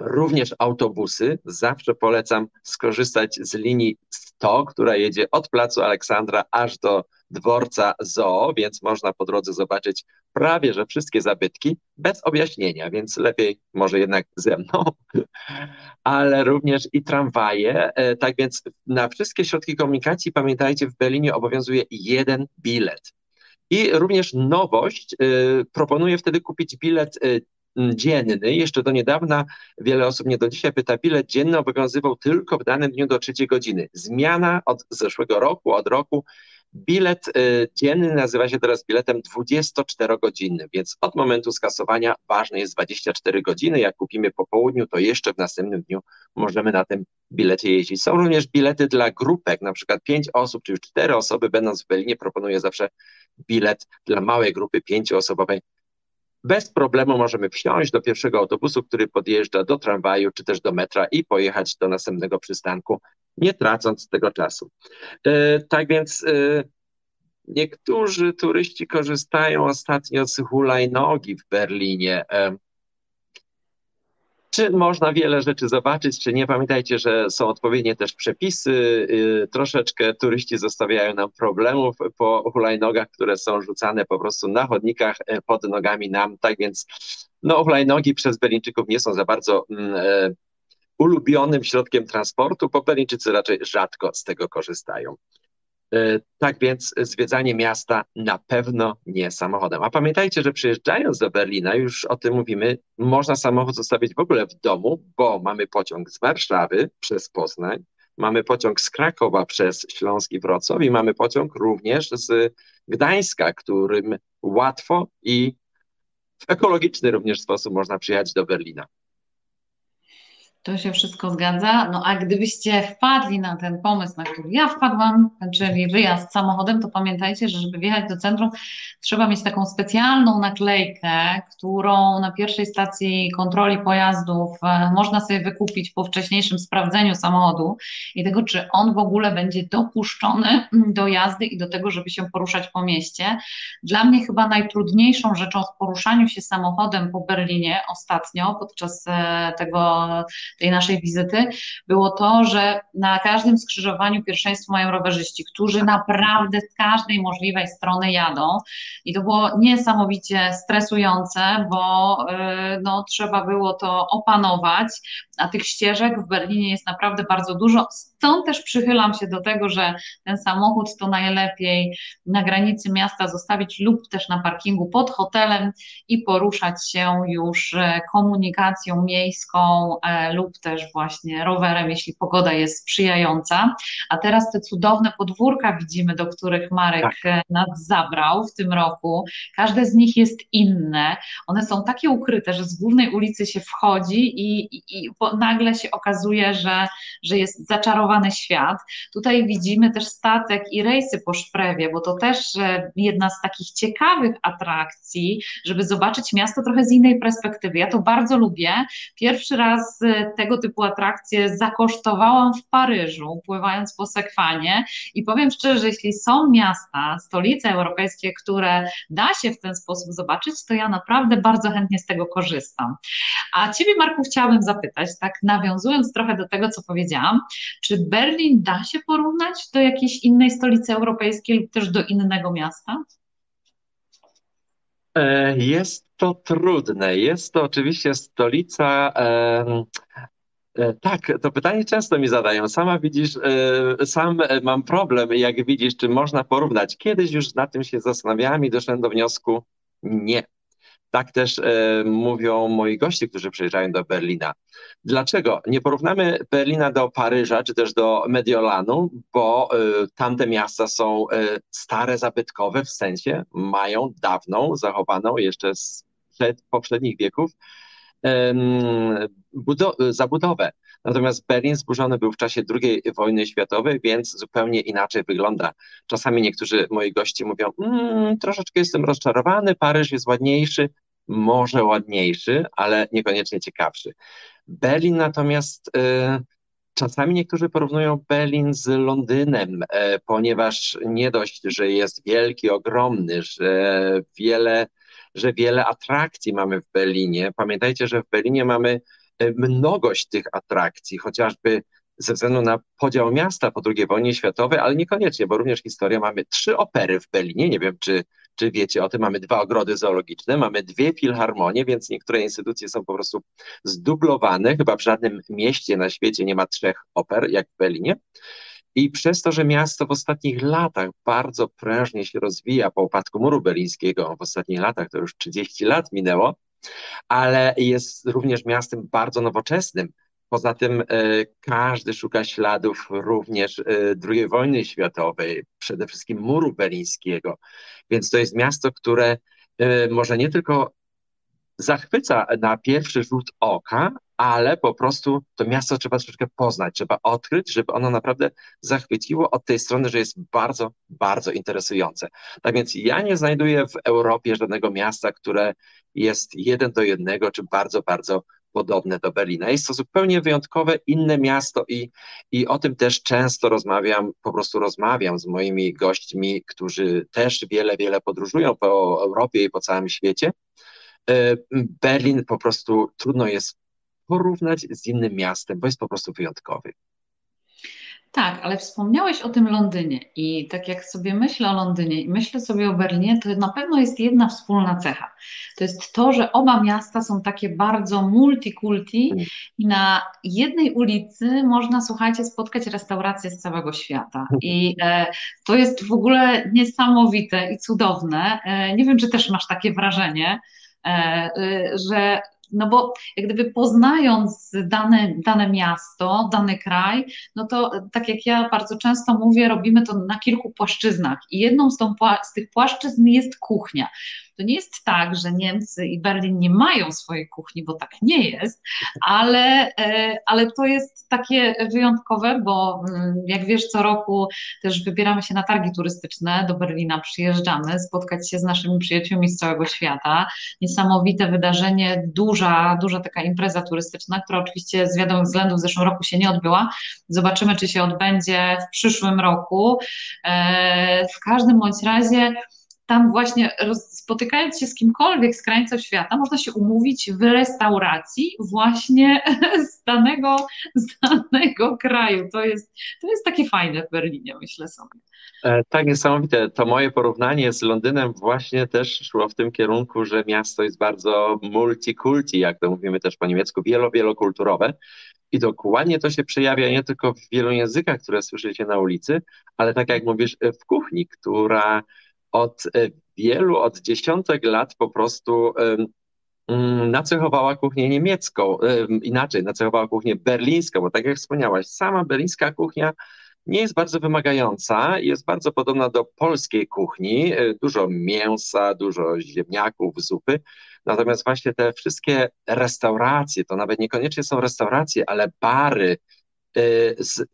również autobusy. Zawsze polecam skorzystać z linii 100, która jedzie od Placu Aleksandra aż do dworca Zoo, więc można po drodze zobaczyć prawie że wszystkie zabytki bez objaśnienia, więc lepiej może jednak ze mną. Ale również i tramwaje. E, tak więc na wszystkie środki komunikacji, pamiętajcie, w Berlinie obowiązuje jeden bilet. I również nowość, y, proponuję wtedy kupić bilet y, dzienny. Jeszcze do niedawna wiele osób nie do dzisiaj pyta, bilet dzienny obowiązywał tylko w danym dniu do trzeciej godziny. Zmiana od zeszłego roku, od roku. Bilet y, dzienny nazywa się teraz biletem 24-godzinnym, więc od momentu skasowania ważne jest 24 godziny. Jak kupimy po południu, to jeszcze w następnym dniu możemy na tym bilecie jeździć. Są również bilety dla grupek, na przykład 5 osób czy już 4 osoby, będąc w Berlinie, proponuję zawsze bilet dla małej grupy pięcioosobowej bez problemu możemy wsiąść do pierwszego autobusu, który podjeżdża do tramwaju czy też do metra i pojechać do następnego przystanku, nie tracąc tego czasu. E, tak więc e, niektórzy turyści korzystają ostatnio z hulajnogi w Berlinie. Czy można wiele rzeczy zobaczyć, czy nie? Pamiętajcie, że są odpowiednie też przepisy. Y, troszeczkę turyści zostawiają nam problemów po hulajnogach, które są rzucane po prostu na chodnikach e, pod nogami nam. Tak więc no, hulajnogi przez Berlińczyków nie są za bardzo mm, e, ulubionym środkiem transportu, bo Berlińczycy raczej rzadko z tego korzystają. E, tak więc zwiedzanie miasta na pewno nie samochodem. A pamiętajcie, że przyjeżdżając do Berlina, już o tym mówimy, można samochód zostawić w ogóle w domu, bo mamy pociąg z Warszawy przez Poznań, mamy pociąg z Krakowa przez Śląski Wrocław i mamy pociąg również z Gdańska, którym łatwo i w ekologiczny również sposób można przyjechać do Berlina. To się wszystko zgadza. No a gdybyście wpadli na ten pomysł, na który ja wpadłam, czyli wyjazd samochodem, to pamiętajcie, że żeby wjechać do centrum, trzeba mieć taką specjalną naklejkę, którą na pierwszej stacji kontroli pojazdów e, można sobie wykupić po wcześniejszym sprawdzeniu samochodu i tego, czy on w ogóle będzie dopuszczony do jazdy i do tego, żeby się poruszać po mieście. Dla mnie chyba najtrudniejszą rzeczą w poruszaniu się samochodem po Berlinie ostatnio, podczas e, tego tej naszej wizyty, było to, że na każdym skrzyżowaniu pierwszeństwo mają rowerzyści, którzy naprawdę z każdej możliwej strony jadą i to było niesamowicie stresujące, bo y, no, trzeba było to opanować, a tych ścieżek w Berlinie jest naprawdę bardzo dużo. Stąd też przychylam się do tego, że ten samochód to najlepiej na granicy miasta zostawić lub też na parkingu pod hotelem i poruszać się już e, komunikacją miejską e, lub też właśnie rowerem, jeśli pogoda jest sprzyjająca. A teraz te cudowne podwórka widzimy, do których Marek tak. E, nas zabrał w tym roku. Każde z nich jest inne. One są takie ukryte, że z głównej ulicy się wchodzi i, i, i nagle się okazuje, że, że jest świat. Tutaj widzimy też statek i rejsy po Szprewie, bo to też jedna z takich ciekawych atrakcji, żeby zobaczyć miasto trochę z innej perspektywy. Ja to bardzo lubię. Pierwszy raz e, tego typu atrakcje zakosztowałam w Paryżu, pływając po Sekwanie i powiem szczerze, jeśli są miasta, stolice europejskie, które da się w ten sposób zobaczyć, to ja naprawdę bardzo chętnie z tego korzystam. A Ciebie, Marku, chciałabym zapytać, tak nawiązując trochę do tego, co powiedziałam, czy Berlin da się porównać do jakiejś innej stolicy europejskiej lub też do innego miasta? E, jest to trudne. Jest to oczywiście stolica. E, tak, to pytanie często mi zadają. Sama widzisz, e, sam mam problem, jak widzisz, czy można porównać. Kiedyś już na tym się zastanawiałem i doszedłem do wniosku, nie. Tak też e, mówią moi goście, którzy przyjeżdżają do Berlina. Dlaczego? Nie porównamy Berlina do Paryża czy też do Mediolanu, bo e, tamte miasta są e, stare, zabytkowe, w sensie mają dawną, zachowaną jeszcze z poprzednich wieków zabudowę. Natomiast Berlin zburzony był w czasie II wojny światowej, więc zupełnie inaczej wygląda. Czasami niektórzy moi goście mówią, mmm, troszeczkę jestem rozczarowany, Paryż jest ładniejszy, może ładniejszy, ale niekoniecznie ciekawszy. Berlin natomiast y, czasami niektórzy porównują Berlin z Londynem, y, ponieważ nie dość, że jest wielki, ogromny, że wiele, że wiele atrakcji mamy w Berlinie. Pamiętajcie, że w Berlinie mamy E, mnogość tych atrakcji, chociażby ze względu na podział miasta po II wojnie światowej, ale niekoniecznie, bo również historia. Mamy trzy opery w Berlinie, nie wiem, czy, czy wiecie o tym, mamy dwa ogrody zoologiczne, mamy dwie filharmonie, więc niektóre instytucje są po prostu zdublowane. Chyba w żadnym mieście na świecie nie ma trzech oper, jak w Berlinie. I przez to, że miasto w ostatnich latach bardzo prężnie się rozwija po upadku muru berlińskiego, w ostatnich latach to już 30 lat minęło, ale jest również miastem bardzo nowoczesnym. Poza tym e, każdy szuka śladów również e, II wojny światowej, przede wszystkim muru berlińskiego. Więc to jest miasto, które e, może nie tylko zachwyca na pierwszy rzut oka, ale po prostu to miasto trzeba troszeczkę poznać, trzeba odkryć, żeby ono naprawdę zachwyciło od tej strony, że jest bardzo, bardzo interesujące. Tak więc ja nie znajduję w Europie żadnego miasta, które jest jeden do jednego, czy bardzo, bardzo podobne do Berlina. Jest to zupełnie wyjątkowe, inne miasto i, i o tym też często rozmawiam, po prostu rozmawiam z moimi gośćmi, którzy też wiele, wiele podróżują po Europie i po całym świecie. E, Berlin po prostu trudno jest porównać z innym miastem, bo jest po prostu wyjątkowy. Tak, ale wspomniałeś o tym Londynie i tak jak sobie myślę o Londynie i myślę sobie o Berlinie, to na pewno jest jedna wspólna cecha. To jest to, że oba miasta są takie bardzo multikulti i na jednej ulicy można, słuchajcie, spotkać restauracje z całego świata. I e, to jest w ogóle niesamowite i cudowne. E, nie wiem, czy też masz takie wrażenie, że no bo jak gdyby poznając dane, dane miasto, dany kraj, no to tak jak ja bardzo często mówię, robimy to na kilku płaszczyznach i jedną z, tą, z tych płaszczyzn jest kuchnia. To nie jest tak, że Niemcy i Berlin nie mają swojej kuchni, bo tak nie jest, ale, e, ale to jest takie wyjątkowe, bo mm, jak wiesz, co roku też wybieramy się na targi turystyczne do Berlina, przyjeżdżamy, spotkać się z naszymi przyjaciółmi z całego świata. Niesamowite wydarzenie, duża, duża taka impreza turystyczna, która oczywiście z wiadomych względów w zeszłym roku się nie odbyła. Zobaczymy, czy się odbędzie w przyszłym roku. E, w każdym bądź razie tam właśnie spotykając się z kimkolwiek z krańców świata, można się umówić w restauracji właśnie z danego, z danego kraju. To jest, to jest takie fajne w Berlinie, myślę sobie. E, tak, niesamowite. To moje porównanie z Londynem właśnie też szło w tym kierunku, że miasto jest bardzo multikulti, jak to mówimy też po niemiecku, wielo, wielokulturowe. I dokładnie to się przejawia nie tylko w wielu językach, które słyszycie na ulicy, ale tak jak mówisz, w kuchni, która od e, wielu, od dziesiątek lat po prostu mm, nacechowała kuchnię niemiecką, inaczej, nacechowała kuchnię berlińską, bo tak jak wspomniałaś, sama berlińska kuchnia nie jest bardzo wymagająca, jest bardzo podobna do polskiej kuchni, e, dużo mięsa, dużo ziemniaków, zupy, natomiast właśnie te wszystkie restauracje, to nawet niekoniecznie są restauracje, ale bary e, z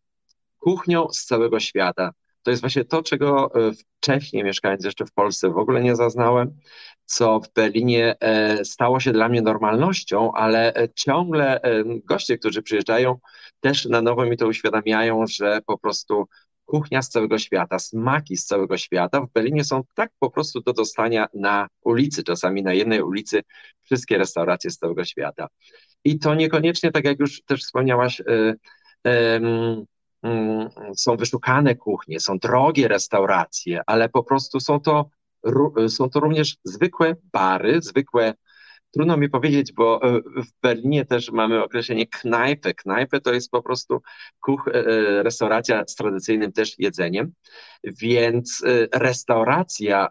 kuchnią z całego świata, to jest właśnie to, czego e, wcześniej mieszkając jeszcze w Polsce w ogóle nie zaznałem, co w Berlinie e, stało się dla mnie normalnością, ale e, ciągle goście, którzy przyjeżdżają, też na nowo mi to uświadamiają, że po prostu kuchnia z całego świata, smaki z całego świata w Berlinie są tak po prostu do dostania na ulicy, czasami na jednej ulicy wszystkie restauracje z całego świata. I to niekoniecznie, tak jak już też wspomniałaś, są wyszukane kuchnie, są drogie restauracje, ale po prostu są to, są to również zwykłe bary, zwykłe Trudno mi powiedzieć, bo e, w Berlinie też mamy określenie knajpę. Knajpę to jest po prostu kuch, e, restauracja z tradycyjnym też jedzeniem, więc e, restauracja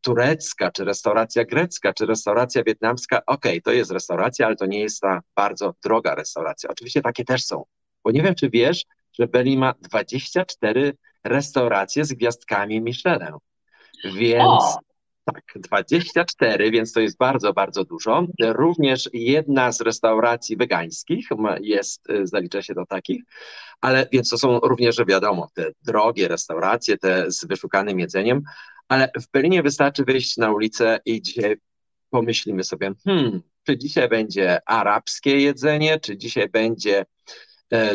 turecka, czy restauracja grecka, czy restauracja wietnamska, okej, okay, to jest restauracja, ale to nie jest ta bardzo droga restauracja. Oczywiście takie też są, bo nie wiem, czy wiesz, że Berlin ma 24 restauracje z gwiazdkami Michelin. Więc o! tak, 24, więc to jest bardzo, bardzo dużo. Również jedna z restauracji wegańskich jest, y, zalicza się do takich, ale więc to są również, wiadomo, te drogie restauracje, te z wyszukanym jedzeniem, ale w Berlinie wystarczy wyjść na ulicę i dzisiaj pomyślimy sobie, hmm, czy dzisiaj będzie arabskie jedzenie, czy dzisiaj będzie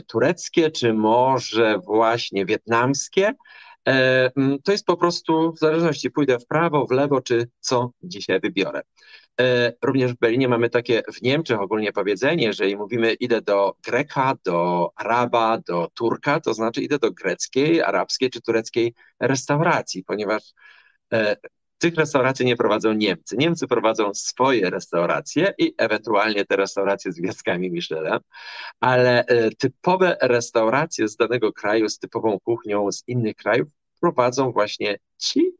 tureckie, czy może właśnie wietnamskie. E, to jest po prostu w zależności, pójdę w prawo, w lewo, czy co dzisiaj wybiorę. E, również w Berlinie mamy takie w Niemczech ogólnie powiedzenie, jeżeli mówimy idę do Greka, do Araba, do Turka, to znaczy idę do greckiej, arabskiej czy tureckiej restauracji, ponieważ tych restauracji nie prowadzą Niemcy. Niemcy prowadzą swoje restauracje i ewentualnie te restauracje z gwiazdkami Michelin, ale e, typowe restauracje z danego kraju, z typową kuchnią z innych krajów prowadzą właśnie ci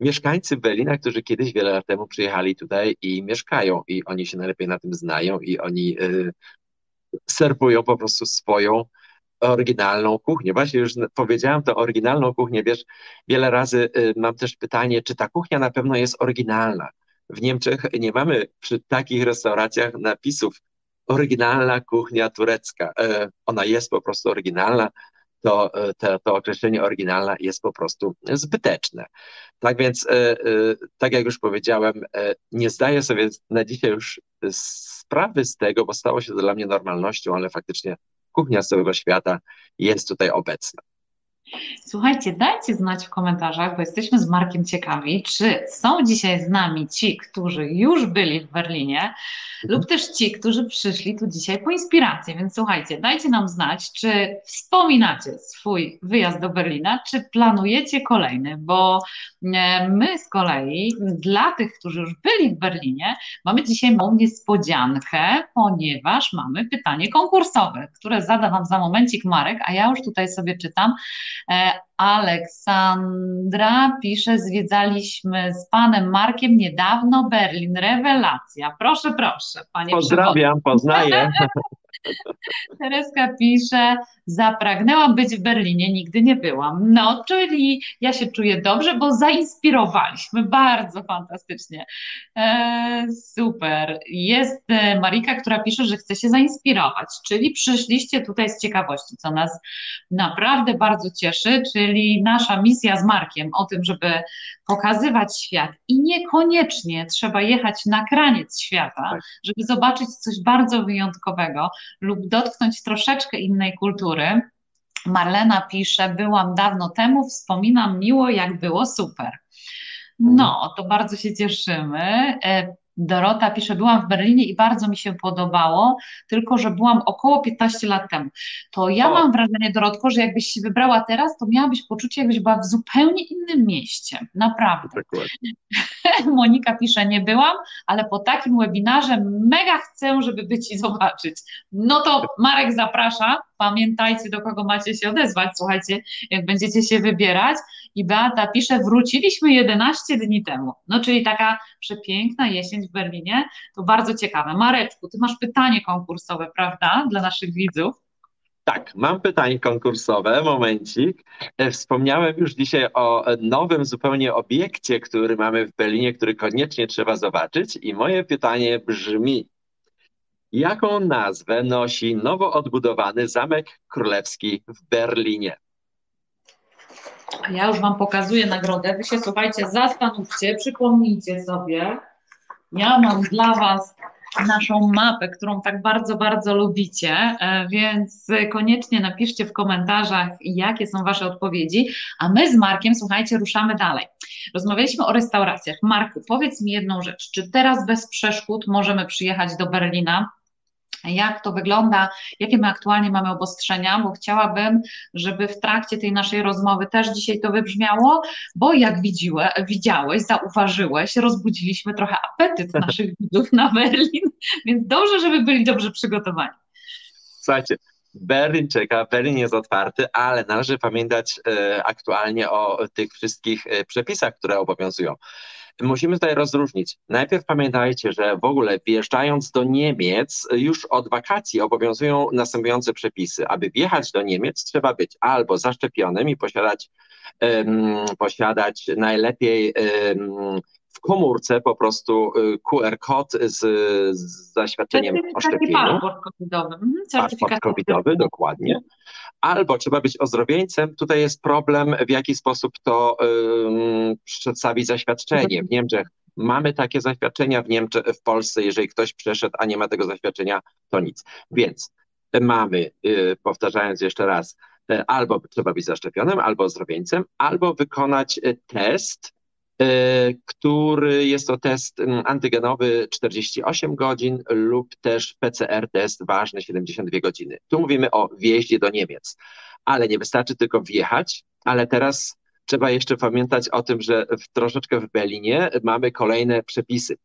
mieszkańcy Berlina, którzy kiedyś wiele lat temu przyjechali tutaj i mieszkają i oni się najlepiej na tym znają i oni y, serwują po prostu swoją oryginalną kuchnię. Właśnie już powiedziałem to oryginalną kuchnię, wiesz, wiele razy y, mam też pytanie, czy ta kuchnia na pewno jest oryginalna. W Niemczech nie mamy przy takich restauracjach napisów oryginalna kuchnia turecka. E, ona jest po prostu oryginalna, to, e, to, to określenie oryginalna jest po prostu zbyteczne. Tak więc, e, tak jak już powiedziałem, nie zdaję sobie na dzisiaj już sprawy z tego, bo stało się to dla mnie normalnością, ale faktycznie kuchnia z całego świata jest tutaj obecna. Słuchajcie, dajcie znać w komentarzach, bo jesteśmy z Markiem ciekawi, czy są dzisiaj z nami ci, którzy już byli w Berlinie, mhm. lub też ci, którzy przyszli tu dzisiaj po inspirację. Więc słuchajcie, dajcie nam znać, czy wspominacie swój wyjazd do Berlina, czy planujecie kolejny, bo e, my z kolei dla tych, którzy już byli w Berlinie, mamy dzisiaj małą niespodziankę, ponieważ mamy pytanie konkursowe, które zada Wam za momencik Marek, a ja już tutaj sobie czytam. E, Aleksandra pisze, zwiedzaliśmy z panem Markiem niedawno Berlin. Rewelacja. Proszę, proszę, panie Pozdrawiam, poznaję. Tereska pisze, zapragnęłam być w Berlinie, nigdy nie byłam. No, czyli ja się czuję dobrze, bo zainspirowaliśmy bardzo fantastycznie. E, super. Jest e, Marika, która pisze, że chce się zainspirować, czyli przyszliście tutaj z ciekawości, co nas naprawdę bardzo cieszy, czyli nasza misja z Markiem o tym, żeby pokazywać świat i niekoniecznie trzeba jechać na kraniec świata, tak. żeby zobaczyć coś bardzo wyjątkowego lub dotknąć troszeczkę innej kultury. Marlena pisze, byłam dawno temu, wspominam miło, jak było super. No, to bardzo się cieszymy. Dorota pisze, byłam w Berlinie i bardzo mi się podobało, tylko że byłam około 15 lat temu. To ja o. mam wrażenie, Dorotko, że jakbyś się wybrała teraz, to miałabyś poczucie, jakbyś była w zupełnie innym mieście. Naprawdę. Monika pisze, nie byłam, ale po takim webinarze mega chcę, żeby być i zobaczyć. No to Marek zaprasza. Pamiętajcie, do kogo macie się odezwać. Słuchajcie, jak będziecie się wybierać. I Beata pisze, wróciliśmy 11 dni temu. No, czyli taka przepiękna jesień w Berlinie. To bardzo ciekawe. Mareczku, ty masz pytanie konkursowe, prawda, dla naszych widzów? Tak, mam pytanie konkursowe, momencik. E, wspomniałem już dzisiaj o nowym zupełnie obiekcie, który mamy w Berlinie, który koniecznie trzeba zobaczyć i moje pytanie brzmi, jaką nazwę nosi nowo odbudowany Zamek Królewski w Berlinie? Ja już Wam pokazuję nagrodę. Wy się słuchajcie, zastanówcie, przypomnijcie sobie. Ja mam dla Was naszą mapę, którą tak bardzo, bardzo lubicie, e, więc koniecznie napiszcie w komentarzach, jakie są Wasze odpowiedzi, a my z Markiem, słuchajcie, ruszamy dalej. Rozmawialiśmy o restauracjach. Marku, powiedz mi jedną rzecz, czy teraz bez przeszkód możemy przyjechać do Berlina? Jak to wygląda, jakie my aktualnie mamy obostrzenia, bo chciałabym, żeby w trakcie tej naszej rozmowy też dzisiaj to wybrzmiało, bo jak widziłe, widziałeś, zauważyłeś, rozbudziliśmy trochę apetyt naszych widzów na Berlin, więc dobrze, żeby byli dobrze przygotowani. Słuchajcie, Berlin czeka, Berlin jest otwarty, ale należy pamiętać e, aktualnie o tych wszystkich e, przepisach, które obowiązują musimy tutaj rozróżnić. Najpierw pamiętajcie, że w ogóle wjeżdżając do Niemiec, już od wakacji obowiązują następujące przepisy. Aby wjechać do Niemiec, trzeba być albo zaszczepionym i posiadać, um, posiadać najlepiej um, w komórce po prostu y, QR kod z, z zaświadczeniem o szczepieniu. Paszport covidowy. Mhm, paszport covidowy, dokładnie. Albo trzeba być ozdrowieńcem. Tutaj jest problem, w jaki sposób to um, przedstawić zaświadczenie. W Niemczech mamy takie zaświadczenia, w Niemczech, w Polsce, jeżeli ktoś przeszedł, a nie ma tego zaświadczenia, to nic. Więc mamy, y, powtarzając jeszcze raz, y, albo trzeba być zaszczepionym, albo ozdrowieńcem, albo wykonać test, który jest to test antygenowy 48 godzin lub też PCR test ważny 72 godziny. Tu mówimy o wjeździe do Niemiec, ale nie wystarczy tylko wjechać, ale teraz trzeba jeszcze pamiętać o tym, że w, troszeczkę w Berlinie mamy kolejne przepisy.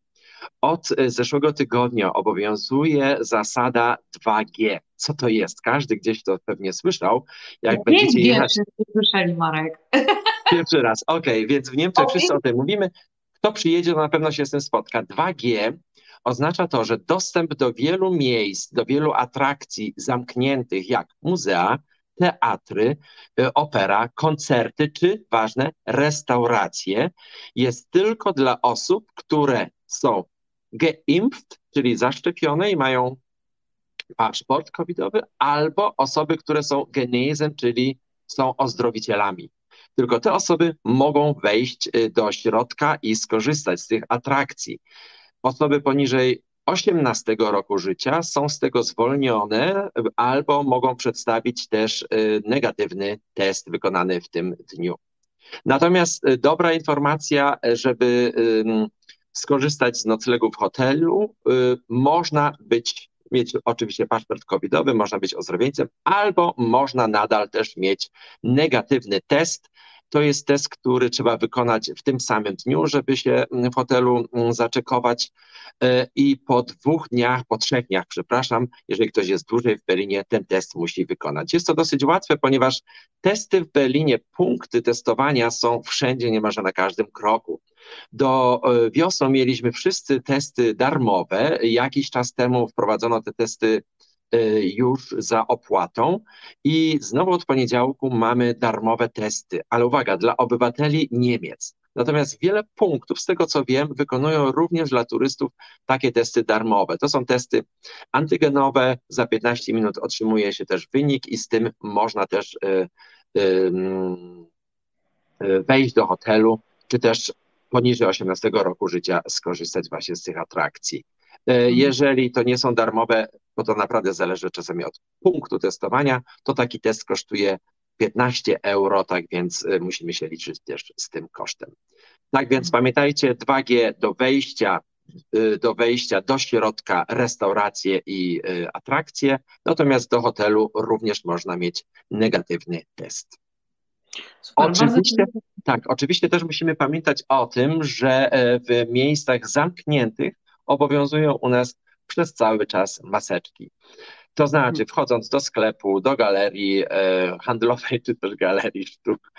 Od zeszłego tygodnia obowiązuje zasada 2G. Co to jest? Każdy gdzieś to pewnie słyszał. Jak nie będziecie jechać... słyszeli, Marek. Pierwszy raz. Okej, okay, więc w Niemczech wszyscy o tym mówimy. Kto przyjedzie, to na pewno się z tym spotka. 2G oznacza to, że dostęp do wielu miejsc, do wielu atrakcji zamkniętych, jak muzea, teatry, y, opera, koncerty, czy ważne, restauracje, jest tylko dla osób, które są geimpft, czyli zaszczepione i mają paszport covidowy, albo osoby, które są genezem, czyli są ozdrowicielami. Tylko te osoby mogą wejść y, do środka i skorzystać z tych atrakcji. Osoby poniżej 18 roku życia są z tego zwolnione albo mogą przedstawić też y, negatywny test wykonany w tym dniu. Natomiast y, dobra informacja, żeby skorzystać z noclegu w hotelu, można być mieć oczywiście paszport covidowy, można być ozdrowieńcem, albo można nadal też mieć negatywny test. To jest test, który trzeba wykonać w tym samym dniu, żeby się w hotelu mm, zaczekować e, i po dwóch dniach, po trzech dniach, przepraszam, jeżeli ktoś jest dłużej w Berlinie, ten test musi wykonać. Jest to dosyć łatwe, ponieważ testy w Berlinie, punkty testowania są wszędzie, niemalże na każdym kroku. Do e, wiosny mieliśmy wszyscy testy darmowe. Jakiś czas temu wprowadzono te testy już za opłatą i znowu od poniedziałku mamy darmowe testy, ale uwaga, dla obywateli Niemiec. Natomiast wiele punktów, z tego co wiem, wykonują również dla turystów takie testy darmowe. To są testy antygenowe, za 15 minut otrzymuje się też wynik i z tym można też y, y, y, wejść do hotelu, czy też poniżej 18 roku życia skorzystać właśnie z tych atrakcji. E, mhm. Jeżeli to nie są darmowe, bo to naprawdę zależy czasami od punktu testowania, to taki test kosztuje 15 euro, tak więc e, musimy się liczyć też z tym kosztem. Tak więc pamiętajcie, 2G do wejścia, y, do wejścia do środka restauracje i y, atrakcje, natomiast do hotelu również można mieć negatywny test. Super, oczywiście, tak, oczywiście też musimy pamiętać o tym, że e, w miejscach zamkniętych obowiązują u nas przez cały czas maseczki. To znaczy, mhm. wchodząc do sklepu, do galerii e, handlowej, czy też galerii sztuk,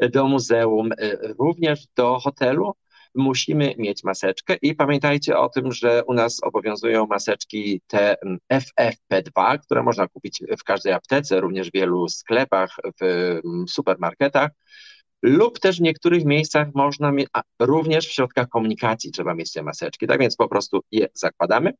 do muzeum, e, również do hotelu, musimy mieć maseczkę i pamiętajcie o tym, że u nas obowiązują maseczki te FFP2, które można kupić w każdej aptece, również w wielu sklepach, w supermarketach lub też w niektórych miejscach można mieć, również w środkach komunikacji trzeba mieć te maseczki, tak więc po prostu je zakładamy,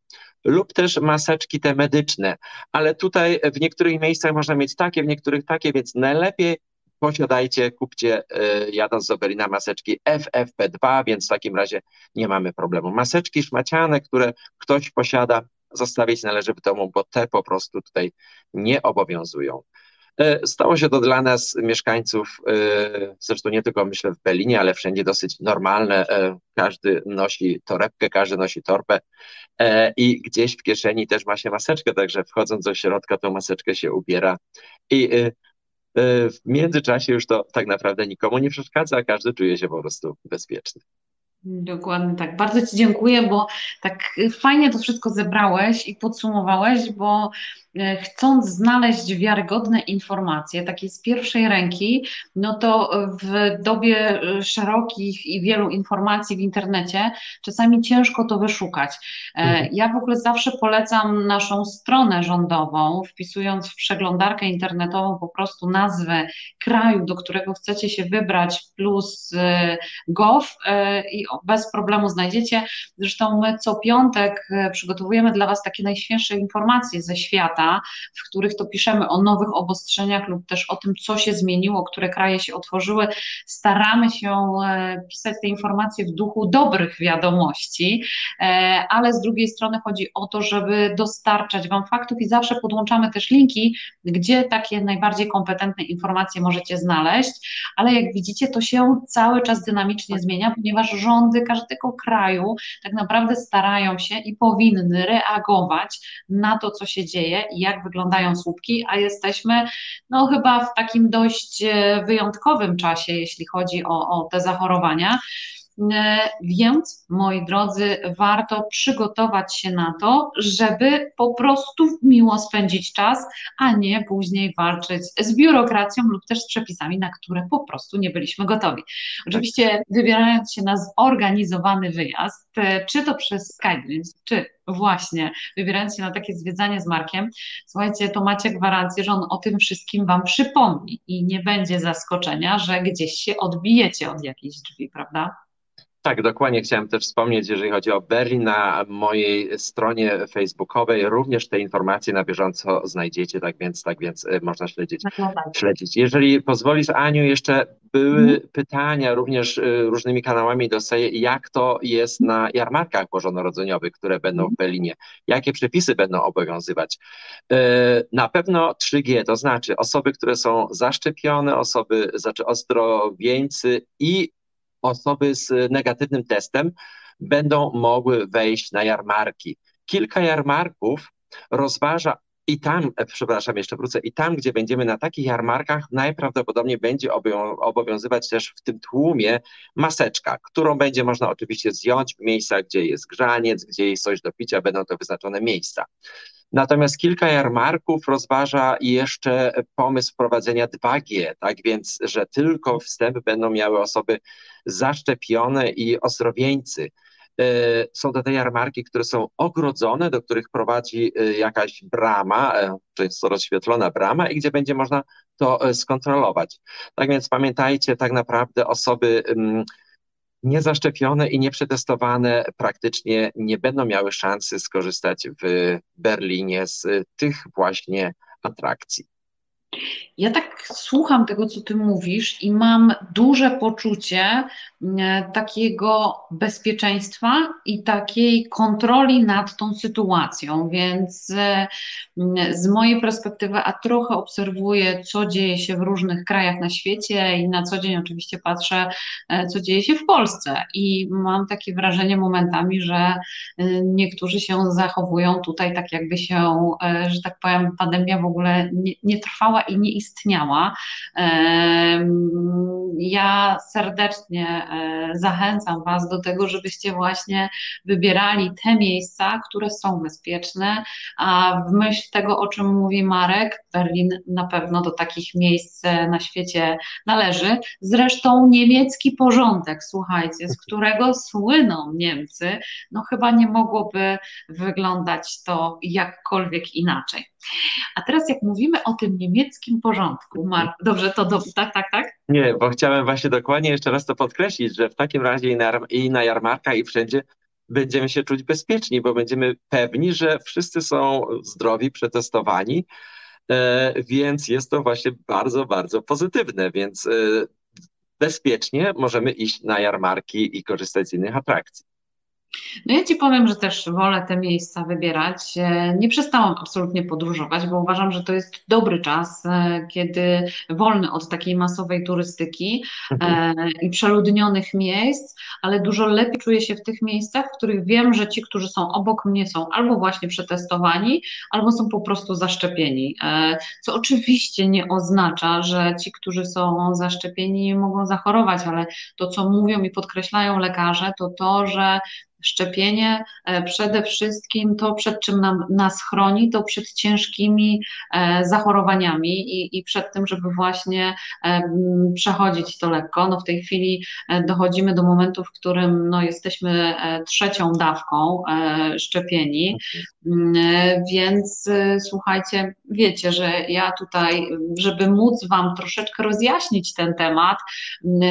lub też maseczki te medyczne, ale tutaj w niektórych miejscach można mieć takie, w niektórych takie, więc najlepiej posiadajcie, kupcie y, jadąc z Oberina maseczki FFP2, więc w takim razie nie mamy problemu. Maseczki szmaciane, które ktoś posiada, zostawić należy w domu, bo te po prostu tutaj nie obowiązują. E, stało się to dla nas, mieszkańców, e, zresztą nie tylko myślę w Berlinie, ale wszędzie dosyć normalne. E, każdy nosi torebkę, każdy nosi torbę i gdzieś w kieszeni też ma się maseczkę, także wchodząc do środka, tą maseczkę się ubiera. I w międzyczasie już to tak naprawdę nikomu nie przeszkadza, a każdy czuje się po prostu bezpieczny. Dokładnie tak. Bardzo Ci dziękuję, bo tak fajnie to wszystko zebrałeś i podsumowałeś, bo chcąc znaleźć wiarygodne informacje, takie z pierwszej ręki, no to w dobie e, szerokich i wielu informacji w internecie czasami ciężko to wyszukać. E, mhm. Ja w ogóle zawsze polecam naszą stronę rządową, wpisując w przeglądarkę internetową po prostu nazwę kraju, do którego chcecie się wybrać, plus gov i bez problemu znajdziecie. Zresztą my co piątek przygotowujemy dla Was takie najświeższe informacje ze świata w których to piszemy o nowych obostrzeniach lub też o tym, co się zmieniło, które kraje się otworzyły. Staramy się e, pisać te informacje w duchu dobrych wiadomości, e, ale z drugiej strony chodzi o to, żeby dostarczać Wam faktów i zawsze podłączamy też linki, gdzie takie najbardziej kompetentne informacje możecie znaleźć, ale jak widzicie, to się cały czas dynamicznie zmienia, ponieważ rządy każdego kraju tak naprawdę starają się i powinny reagować na to, co się dzieje jak wyglądają słupki, a jesteśmy no chyba w takim dość e, wyjątkowym czasie, jeśli chodzi o, o te zachorowania. E, więc, moi drodzy, warto przygotować się na to, żeby po prostu miło spędzić czas, a nie później walczyć z biurokracją lub też z przepisami, na które po prostu nie byliśmy gotowi. Oczywiście, wybierając się na zorganizowany wyjazd, e, czy to przez Skype, czy właśnie wybierając się na takie zwiedzanie z Markiem, słuchajcie, to macie gwarancję, że on o tym wszystkim Wam przypomni i nie będzie zaskoczenia, że gdzieś się odbijecie od jakiejś drzwi, prawda? Tak, dokładnie chciałem też wspomnieć, jeżeli chodzi o Berlin, na mojej stronie facebookowej również te informacje na bieżąco znajdziecie, tak więc, tak więc e, można śledzić. śledzić. Jeżeli pozwolisz, Aniu, jeszcze były mhm. pytania również e, różnymi kanałami dostaję, jak to jest na jarmarkach bożonarodzeniowych, które będą w Berlinie, jakie przepisy będą obowiązywać. E, na pewno 3G, to znaczy osoby, które są zaszczepione, osoby, znaczy ozdrowieńcy i osoby z negatywnym testem będą mogły wejść na jarmarki. Kilka jarmarków rozważa i tam, e, przepraszam, jeszcze wrócę, i tam, gdzie będziemy na takich jarmarkach, najprawdopodobniej będzie obowiązywać też w tym tłumie maseczka, którą będzie można oczywiście zdjąć w miejscach, gdzie jest grzaniec, gdzie jest coś do picia, będą to wyznaczone miejsca. Natomiast kilka jarmarków rozważa jeszcze pomysł wprowadzenia 2G, tak więc, że tylko wstęp będą miały osoby zaszczepione i ozdrowieńcy. E, są to te jarmarki, które są ogrodzone, do których prowadzi e, jakaś brama, e, często rozświetlona brama i gdzie będzie można to skontrolować. Tak więc pamiętajcie, tak naprawdę osoby mm, niezaszczepione i nieprzetestowane praktycznie nie będą miały szansy skorzystać w Berlinie z tych właśnie atrakcji. Ja tak słucham tego, co ty mówisz, i mam duże poczucie e, takiego bezpieczeństwa i takiej kontroli nad tą sytuacją. Więc e, z mojej perspektywy, a trochę obserwuję, co dzieje się w różnych krajach na świecie, i na co dzień oczywiście patrzę, e, co dzieje się w Polsce. I mam takie wrażenie momentami, że niektórzy się zachowują tutaj tak, jakby się, że tak powiem, pandemia w ogóle nie, nie trwała i nie istniała. Ja serdecznie e, zachęcam Was do tego, żebyście właśnie wybierali te miejsca, które są bezpieczne, a w myśl tego, o czym mówi Marek, Berlin na pewno do takich miejsc na świecie należy. Zresztą niemiecki porządek, słuchajcie, z którego słyną Niemcy, no chyba nie mogłoby wyglądać to jakkolwiek inaczej. A teraz jak mówimy o tym niemieckim porządku, Mark, dobrze to, do, tak, tak, tak? Nie, bo chciałem właśnie dokładnie jeszcze raz to podkreślić, że w takim razie i na, i na jarmarkach i wszędzie będziemy się czuć bezpieczni, bo będziemy pewni, że wszyscy są zdrowi, przetestowani, e, więc jest to właśnie bardzo, bardzo pozytywne, więc e, bezpiecznie możemy iść na jarmarki i korzystać z innych atrakcji. No ja Ci powiem, że też wolę te miejsca wybierać. E, nie przestałam absolutnie podróżować, bo uważam, że to jest dobry czas, e, kiedy wolny od takiej masowej turystyki e, mhm. i przeludnionych miejsc, ale dużo lepiej czuję się w tych miejscach, w których wiem, że ci, którzy są obok mnie są albo właśnie przetestowani, albo są po prostu zaszczepieni. Co oczywiście nie oznacza, że ci, którzy są zaszczepieni, mogą zachorować, ale to, co mówią i podkreślają lekarze, to to, że Szczepienie e, przede wszystkim to, przed czym nam, nas chroni, to przed ciężkimi e, zachorowaniami i, i przed tym, żeby właśnie e, przechodzić to lekko. No w tej chwili dochodzimy do momentu, w którym no, jesteśmy trzecią dawką szczepieni, więc słuchajcie, wiecie, że ja tutaj, żeby móc Wam troszeczkę rozjaśnić ten temat,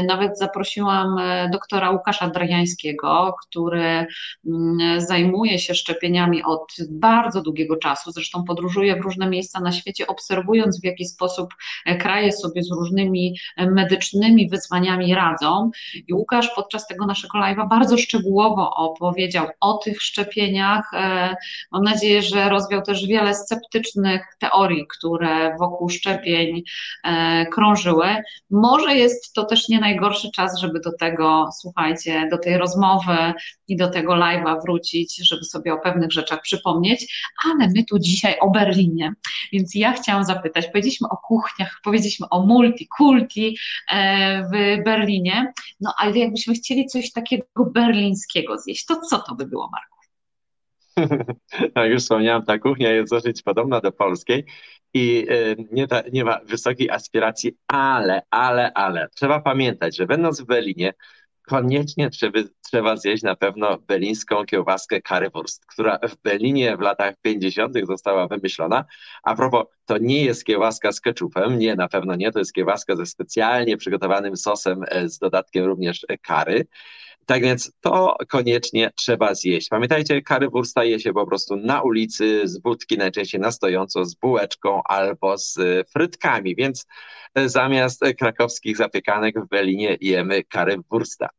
nawet zaprosiłam doktora Łukasza Drajańskiego, który Mm, zajmuje się szczepieniami od bardzo długiego czasu, zresztą podróżuje w różne miejsca na świecie, obserwując w jaki sposób e, kraje sobie z różnymi e, medycznymi wyzwaniami radzą. I Łukasz podczas tego naszego live'a bardzo szczegółowo opowiedział o tych szczepieniach. E, mam nadzieję, że rozwiał też wiele sceptycznych teorii, które wokół szczepień krążyły. Może jest to też nie najgorszy czas, żeby do tego, słuchajcie, do tej rozmowy i do tego live'a wrócić, żeby sobie o pewnych rzeczach przypomnieć, ale my tu dzisiaj o Berlinie, więc ja chciałam zapytać, powiedzieliśmy o kuchniach, powiedzieliśmy o multi, kulti e, w Berlinie, no ale jakbyśmy chcieli coś takiego berlińskiego zjeść, to co to by było, Marku? Jak już wspomniałam, ta kuchnia jest dosyć podobna do polskiej i e, nie, nie ma wysokiej aspiracji, ale, ale, ale trzeba pamiętać, że będąc w Berlinie, koniecznie trzeba, trzeba zjeść na pewno berlińską kiełbaskę currywurst, która w Berlinie w latach 50. została wymyślona. A propos, to nie jest kiełbaska z keczupem, nie, na pewno nie, to jest kiełbaska ze specjalnie przygotowanym sosem e, z dodatkiem również kary. Tak więc to koniecznie trzeba zjeść. Pamiętajcie, currywursta je się po prostu na ulicy, z budki, najczęściej na stojąco, z bułeczką albo z frytkami, więc e, zamiast krakowskich zapiekanek w Berlinie jemy currywursta.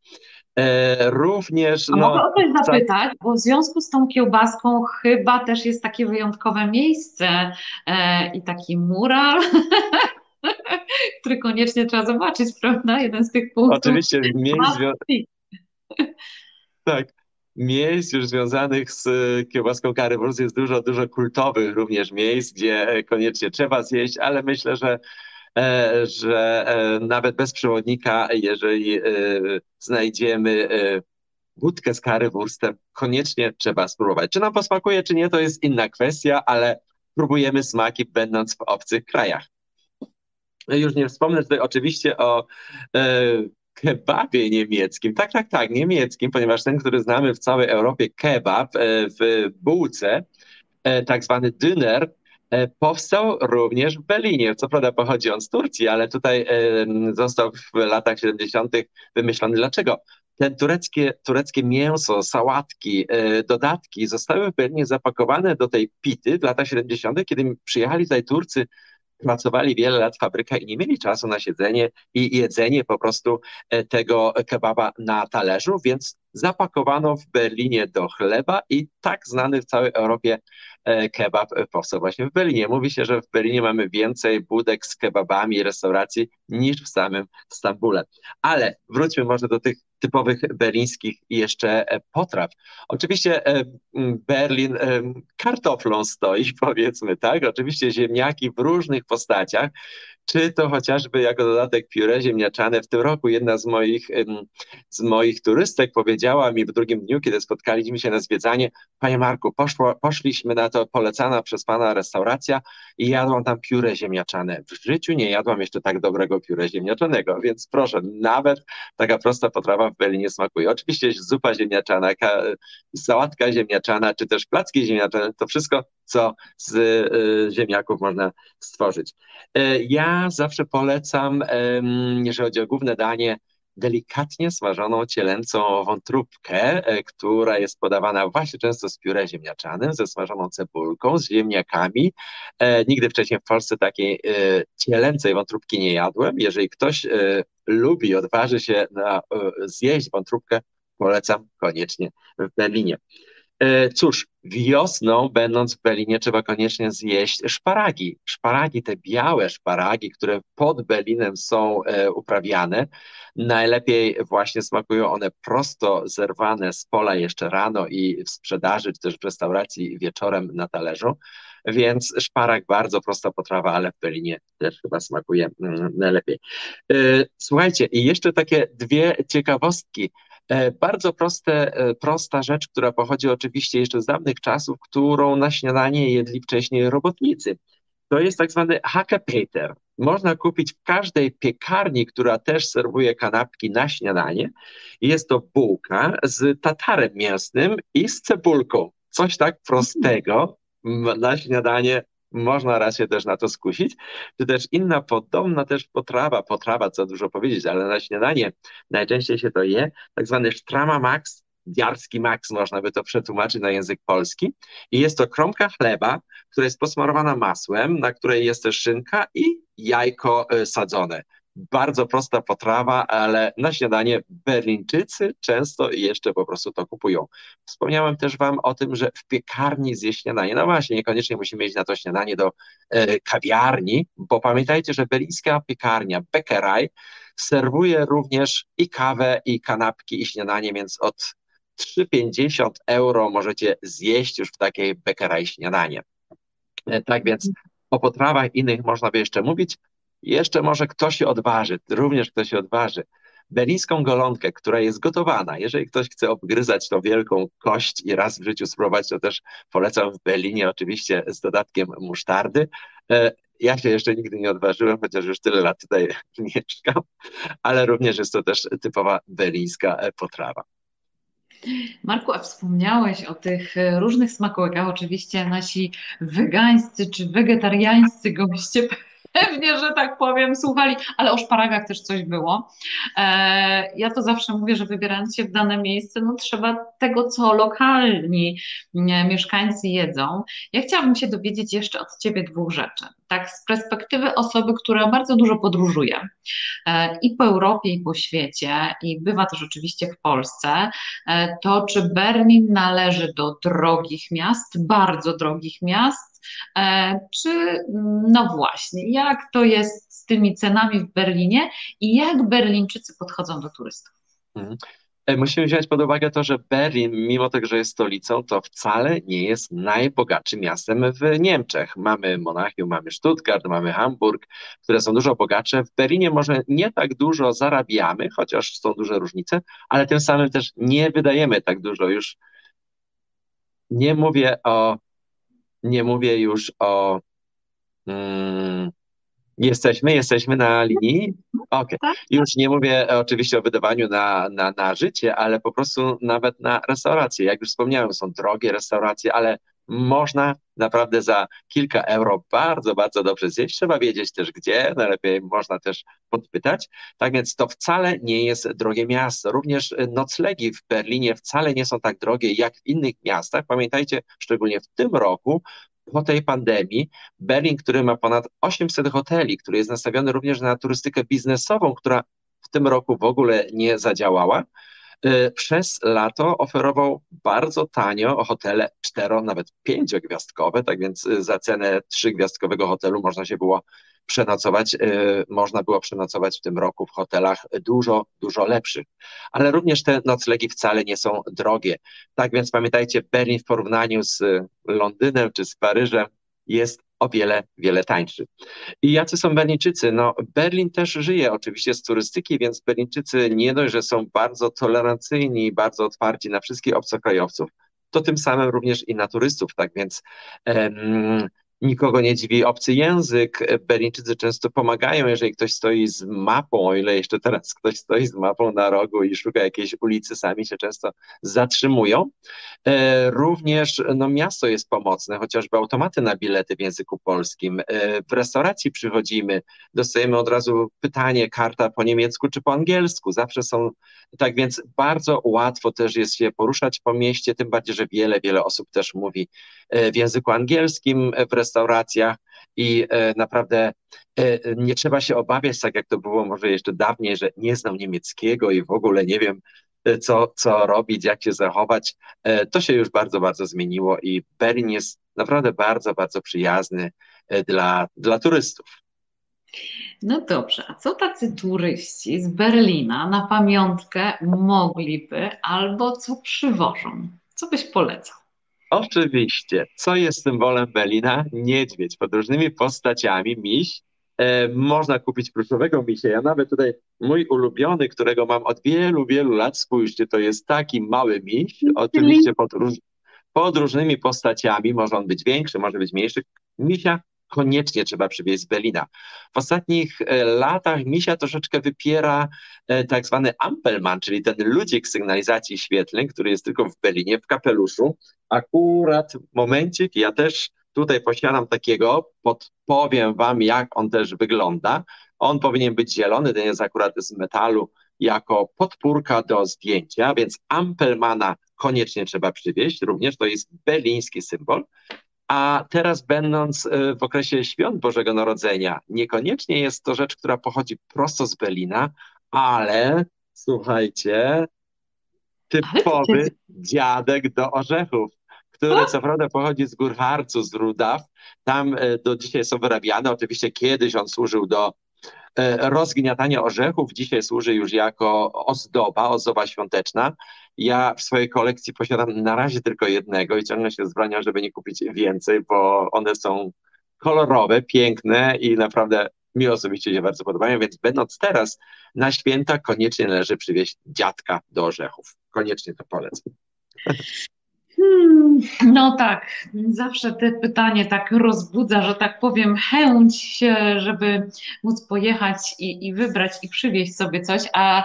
E, również. No, mogę o coś zapytać, bo w związku z tą kiełbaską chyba też jest takie wyjątkowe miejsce e, i taki mural. który koniecznie trzeba zobaczyć, prawda? Jeden z tych punktów. Oczywiście, miejsc, tak. Miejsc już związanych z e, kiełbaską Currywurst jest dużo, dużo kultowych również miejsc, gdzie e, koniecznie trzeba zjeść, ale myślę, że e, że nawet bez przewodnika, jeżeli znajdziemy budkę z currywurstem, koniecznie trzeba spróbować. Czy nam posmakuje, czy nie, to jest inna kwestia, ale próbujemy smaki będąc w obcych krajach. Już nie wspomnę tutaj oczywiście o kebabie niemieckim. Tak, tak, tak, niemieckim, ponieważ ten, który znamy w całej Europie, kebab e, w bułce, e, tak zwany döner, e, powstał również w Berlinie. Co prawda pochodzi on z Turcji, ale tutaj został w latach 70. wymyślony. Dlaczego? Ten tureckie, tureckie mięso, sałatki, dodatki zostały w Berlinie zapakowane do tej pity w latach 70., kiedy przyjechali tutaj Turcy pracowali wiele lat w fabrykach i nie mieli czasu na siedzenie i jedzenie po prostu e, tego kebaba na talerzu, więc zapakowano w Berlinie do chleba i tak znany w całej Europie e, kebab powstał właśnie w Berlinie. Mówi się, że w Berlinie mamy więcej budek z kebabami, restauracji niż w samym Stambule. Ale wróćmy może do tych typowych berlińskich jeszcze e, potraw. Oczywiście e, Berlin kartoflą stoi, powiedzmy tak. Oczywiście ziemniaki w różnych postaciach czy to chociażby jako dodatek pióre ziemniaczane. W tym roku jedna z moich, z moich turystek powiedziała mi w drugim dniu, kiedy spotkaliśmy się na zwiedzanie, Panie Marku, poszło, poszliśmy na to polecana przez Pana restauracja i jadłam tam pióre ziemniaczane. W życiu nie jadłam jeszcze tak dobrego pióre ziemniaczanego, więc proszę, nawet taka prosta potrawa w Berlinie smakuje. Oczywiście zupa ziemniaczana, sałatka ziemniaczana, czy też placki ziemniaczane, to wszystko, co z y, ziemniaków można stworzyć. E, ja zawsze polecam, jeżeli chodzi o główne danie, delikatnie smażoną cielęcą wątróbkę, e, która jest podawana właśnie często z pióre ziemniaczanym, ze smażoną cebulką, z ziemniakami. E, nigdy wcześniej w Polsce takiej cielęcej wątróbki nie jadłem. Jeżeli ktoś lubi, odważy się na zjeść wątróbkę, polecam koniecznie w Berlinie. E, cóż, wiosną, będąc w Berlinie, trzeba koniecznie zjeść szparagi. Szparagi, te białe szparagi, które pod Berlinem są e, uprawiane. Najlepiej właśnie smakują one prosto zerwane z pola jeszcze rano i w sprzedaży, czy też w restauracji wieczorem na talerzu. Więc szparag bardzo prosta potrawa, ale w Berlinie też chyba smakuje mm, najlepiej. E, słuchajcie, i jeszcze takie dwie ciekawostki. E, bardzo proste, e, prosta rzecz, która pochodzi oczywiście jeszcze z dawnych czasów, którą na śniadanie jedli wcześniej robotnicy. To jest tak zwany hackepeter. Można kupić w każdej piekarni, która też serwuje kanapki na śniadanie. Jest to bułka z tatarem mięsnym i z cebulką. Coś tak prostego na śniadanie można raz się też na to skusić, czy też inna podobna też potrawa, potrawa, co dużo powiedzieć, ale na śniadanie najczęściej się to je, tak zwany sztrama max, diarski max, można by to przetłumaczyć na język polski. I jest to kromka chleba, która jest posmarowana masłem, na której jest też szynka i jajko e, sadzone. Bardzo prosta potrawa, ale na śniadanie Berlińczycy często jeszcze po prostu to kupują. Wspomniałem też Wam o tym, że w piekarni zjeść śniadanie. No właśnie, niekoniecznie musimy iść na to śniadanie do e, kawiarni, bo pamiętajcie, że berlińska piekarnia Bäckerei serwuje również i kawę, i kanapki, i śniadanie, więc od 3,50 euro możecie zjeść już w takiej Bäckerei śniadanie. E, tak więc o potrawach innych można by jeszcze mówić, jeszcze może ktoś się odważy, również ktoś się odważy. Berlińską golonkę, która jest gotowana. Jeżeli ktoś chce obgryzać tą wielką kość i raz w życiu spróbować, to też polecam w Berlinie, oczywiście z dodatkiem musztardy. E, ja się jeszcze nigdy nie odważyłem, chociaż już tyle lat tutaj mieszkam, ale również jest to też typowa berlińska e, potrawa. Marku, a wspomniałeś o tych e, różnych smakołykach. Oczywiście nasi wegańscy czy wegetariańscy goście pewnie, że tak powiem, słuchali, ale o szparagach też coś było. E, ja to zawsze mówię, że wybierając się w dane miejsce, no trzeba tego, co lokalni mieszkańcy jedzą. Ja chciałabym się dowiedzieć jeszcze od Ciebie dwóch rzeczy. Tak, z perspektywy osoby, która bardzo dużo podróżuje e, i po Europie, i po świecie, i bywa też oczywiście w Polsce, e, to czy Berlin należy do drogich miast, bardzo drogich miast, czy no właśnie, jak to jest z tymi cenami w Berlinie i jak Berlińczycy podchodzą do turystów? Mhm. E, musimy wziąć pod uwagę to, że Berlin, mimo tego, że jest stolicą, to wcale nie jest najbogatszym miastem w Niemczech. Mamy Monachium, mamy Stuttgart, mamy Hamburg, które są dużo bogatsze. W Berlinie może nie tak dużo zarabiamy, chociaż są duże różnice, ale tym samym też nie wydajemy tak dużo już. Nie mówię o nie mówię już o. Mm, jesteśmy, jesteśmy na linii. Okej. Okay. Tak. Już nie mówię oczywiście o wydawaniu na, na, na życie, ale po prostu nawet na restauracje. Jak już wspomniałem, są drogie restauracje, ale można naprawdę za kilka euro bardzo, bardzo dobrze zjeść. Trzeba wiedzieć też gdzie, najlepiej można też podpytać. Tak więc to wcale nie jest drogie miasto. Również noclegi w Berlinie wcale nie są tak drogie jak w innych miastach. Pamiętajcie, szczególnie w tym roku, po tej pandemii Berlin, który ma ponad 800 hoteli, który jest nastawiony również na turystykę biznesową, która w tym roku w ogóle nie zadziałała, przez lato oferował bardzo tanio hotele cztero, nawet pięciogwiazdkowe, tak więc y, za cenę trzygwiazdkowego hotelu można się było przenocować, y, można było przenocować w tym roku w hotelach dużo, dużo lepszych. Ale również te noclegi wcale nie są drogie. Tak więc pamiętajcie, Berlin w porównaniu z Londynem czy z Paryżem jest o wiele, wiele tańszy. I jacy są Berlińczycy? No, Berlin też żyje oczywiście z turystyki, więc Berlińczycy nie dość, że są bardzo tolerancyjni bardzo otwarci na wszystkich obcokrajowców, to tym samym również i na turystów, tak więc um, nikogo nie dziwi obcy język. Berlińczycy często pomagają, jeżeli ktoś stoi z mapą, o ile jeszcze teraz ktoś stoi z mapą na rogu i szuka jakiejś ulicy, sami się często zatrzymują. E, również no, miasto jest pomocne, chociażby automaty na bilety w języku polskim. E, w restauracji przychodzimy, dostajemy od razu pytanie, karta po niemiecku czy po angielsku. Zawsze są, tak więc bardzo łatwo też jest się poruszać po mieście, tym bardziej, że wiele, wiele osób też mówi e, w języku angielskim w restauracji restauracjach i e, naprawdę e, nie trzeba się obawiać, tak jak to było może jeszcze dawniej, że nie znam niemieckiego i w ogóle nie wiem, e, co, co robić, jak się zachować. To się już bardzo, bardzo zmieniło i Berlin jest naprawdę bardzo, bardzo przyjazny dla, dla turystów. No dobrze, a co tacy turyści z Berlina na pamiątkę mogliby albo co przywożą? Co byś polecał? Oczywiście. Co jest symbolem Berlina? Niedźwiedź pod różnymi postaciami, miś. E, można kupić pluszowego misia. Ja nawet tutaj mój ulubiony, którego mam od wielu, wielu lat, spójrzcie, to jest taki mały miś, oczywiście pod, róż, pod różnymi postaciami. Może on być większy, może być mniejszy. Misia koniecznie trzeba przywieźć z Berlina. W ostatnich e, latach misia troszeczkę wypiera e, tak zwany Ampelman, czyli ten ludzik sygnalizacji świetlnej, który jest tylko w Berlinie, w kapeluszu. Akurat momencik, ja też tutaj posiadam takiego, podpowiem wam, jak on też wygląda. On powinien być zielony, ten jest akurat z metalu, jako podpórka do zdjęcia, więc Ampelmana koniecznie trzeba przywieźć, również to jest berliński symbol. A teraz, będąc e, w okresie świąt Bożego Narodzenia, niekoniecznie jest to rzecz, która pochodzi prosto z Berlina, ale słuchajcie, typowy dziadek do orzechów, który co prawda pochodzi z Gór Harcu, z Rudaw. Tam e, do dzisiaj są wyrabiane. Oczywiście kiedyś on służył do e, rozgniatania orzechów, dzisiaj służy już jako ozdoba, ozdoba świąteczna. Ja w swojej kolekcji posiadam na razie tylko jednego i ciągle się zbraniam, żeby nie kupić więcej, bo one są kolorowe, piękne i naprawdę mi osobiście się bardzo podobają, więc będąc teraz na święta, koniecznie należy przywieźć dziadka do orzechów. Koniecznie to polecam. Hmm, no tak, zawsze te pytanie tak rozbudza, że tak powiem, chęć, żeby móc pojechać i, i wybrać i przywieźć sobie coś, a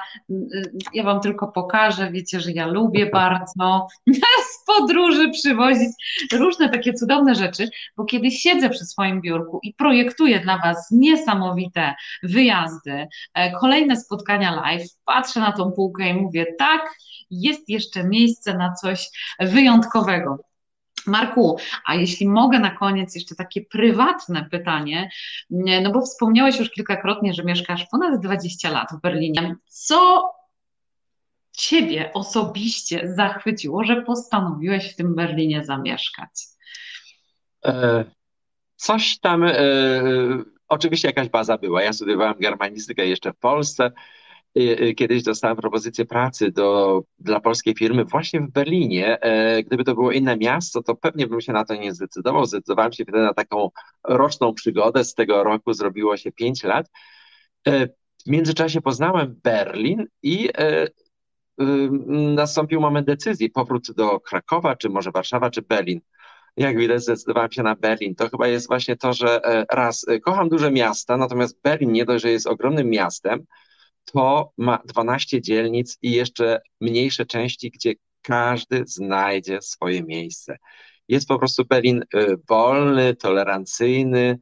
ja Wam tylko pokażę, wiecie, że ja lubię bardzo podróży przywozić różne takie cudowne rzeczy, bo kiedy siedzę przy swoim biurku i projektuję dla Was niesamowite wyjazdy, e, kolejne spotkania live, patrzę na tą półkę i mówię, tak, jest jeszcze miejsce na coś wyjątkowego. Marku, a jeśli mogę na koniec jeszcze takie prywatne pytanie, no bo wspomniałeś już kilkakrotnie, że mieszkasz ponad 20 lat w Berlinie. Co Ciebie osobiście zachwyciło, że postanowiłeś w tym Berlinie zamieszkać? E, coś tam, e, oczywiście jakaś baza była. Ja studiowałem germanistykę jeszcze w Polsce. Y, y, kiedyś dostałem propozycję pracy do, dla polskiej firmy właśnie w Berlinie. E, gdyby to było inne miasto, to pewnie bym się na to nie zdecydował. Zdecydowałem się wtedy na taką roczną przygodę. Z tego roku zrobiło się pięć lat. E, w międzyczasie poznałem Berlin i e, nastąpił moment decyzji, powrót do Krakowa, czy może Warszawa, czy Berlin. Jak widać, zdecydowałem się na Berlin. To chyba jest właśnie to, że raz, kocham duże miasta, natomiast Berlin nie dość, że jest ogromnym miastem, to ma 12 dzielnic i jeszcze mniejsze części, gdzie każdy znajdzie swoje miejsce. Jest po prostu Berlin y, wolny, tolerancyjny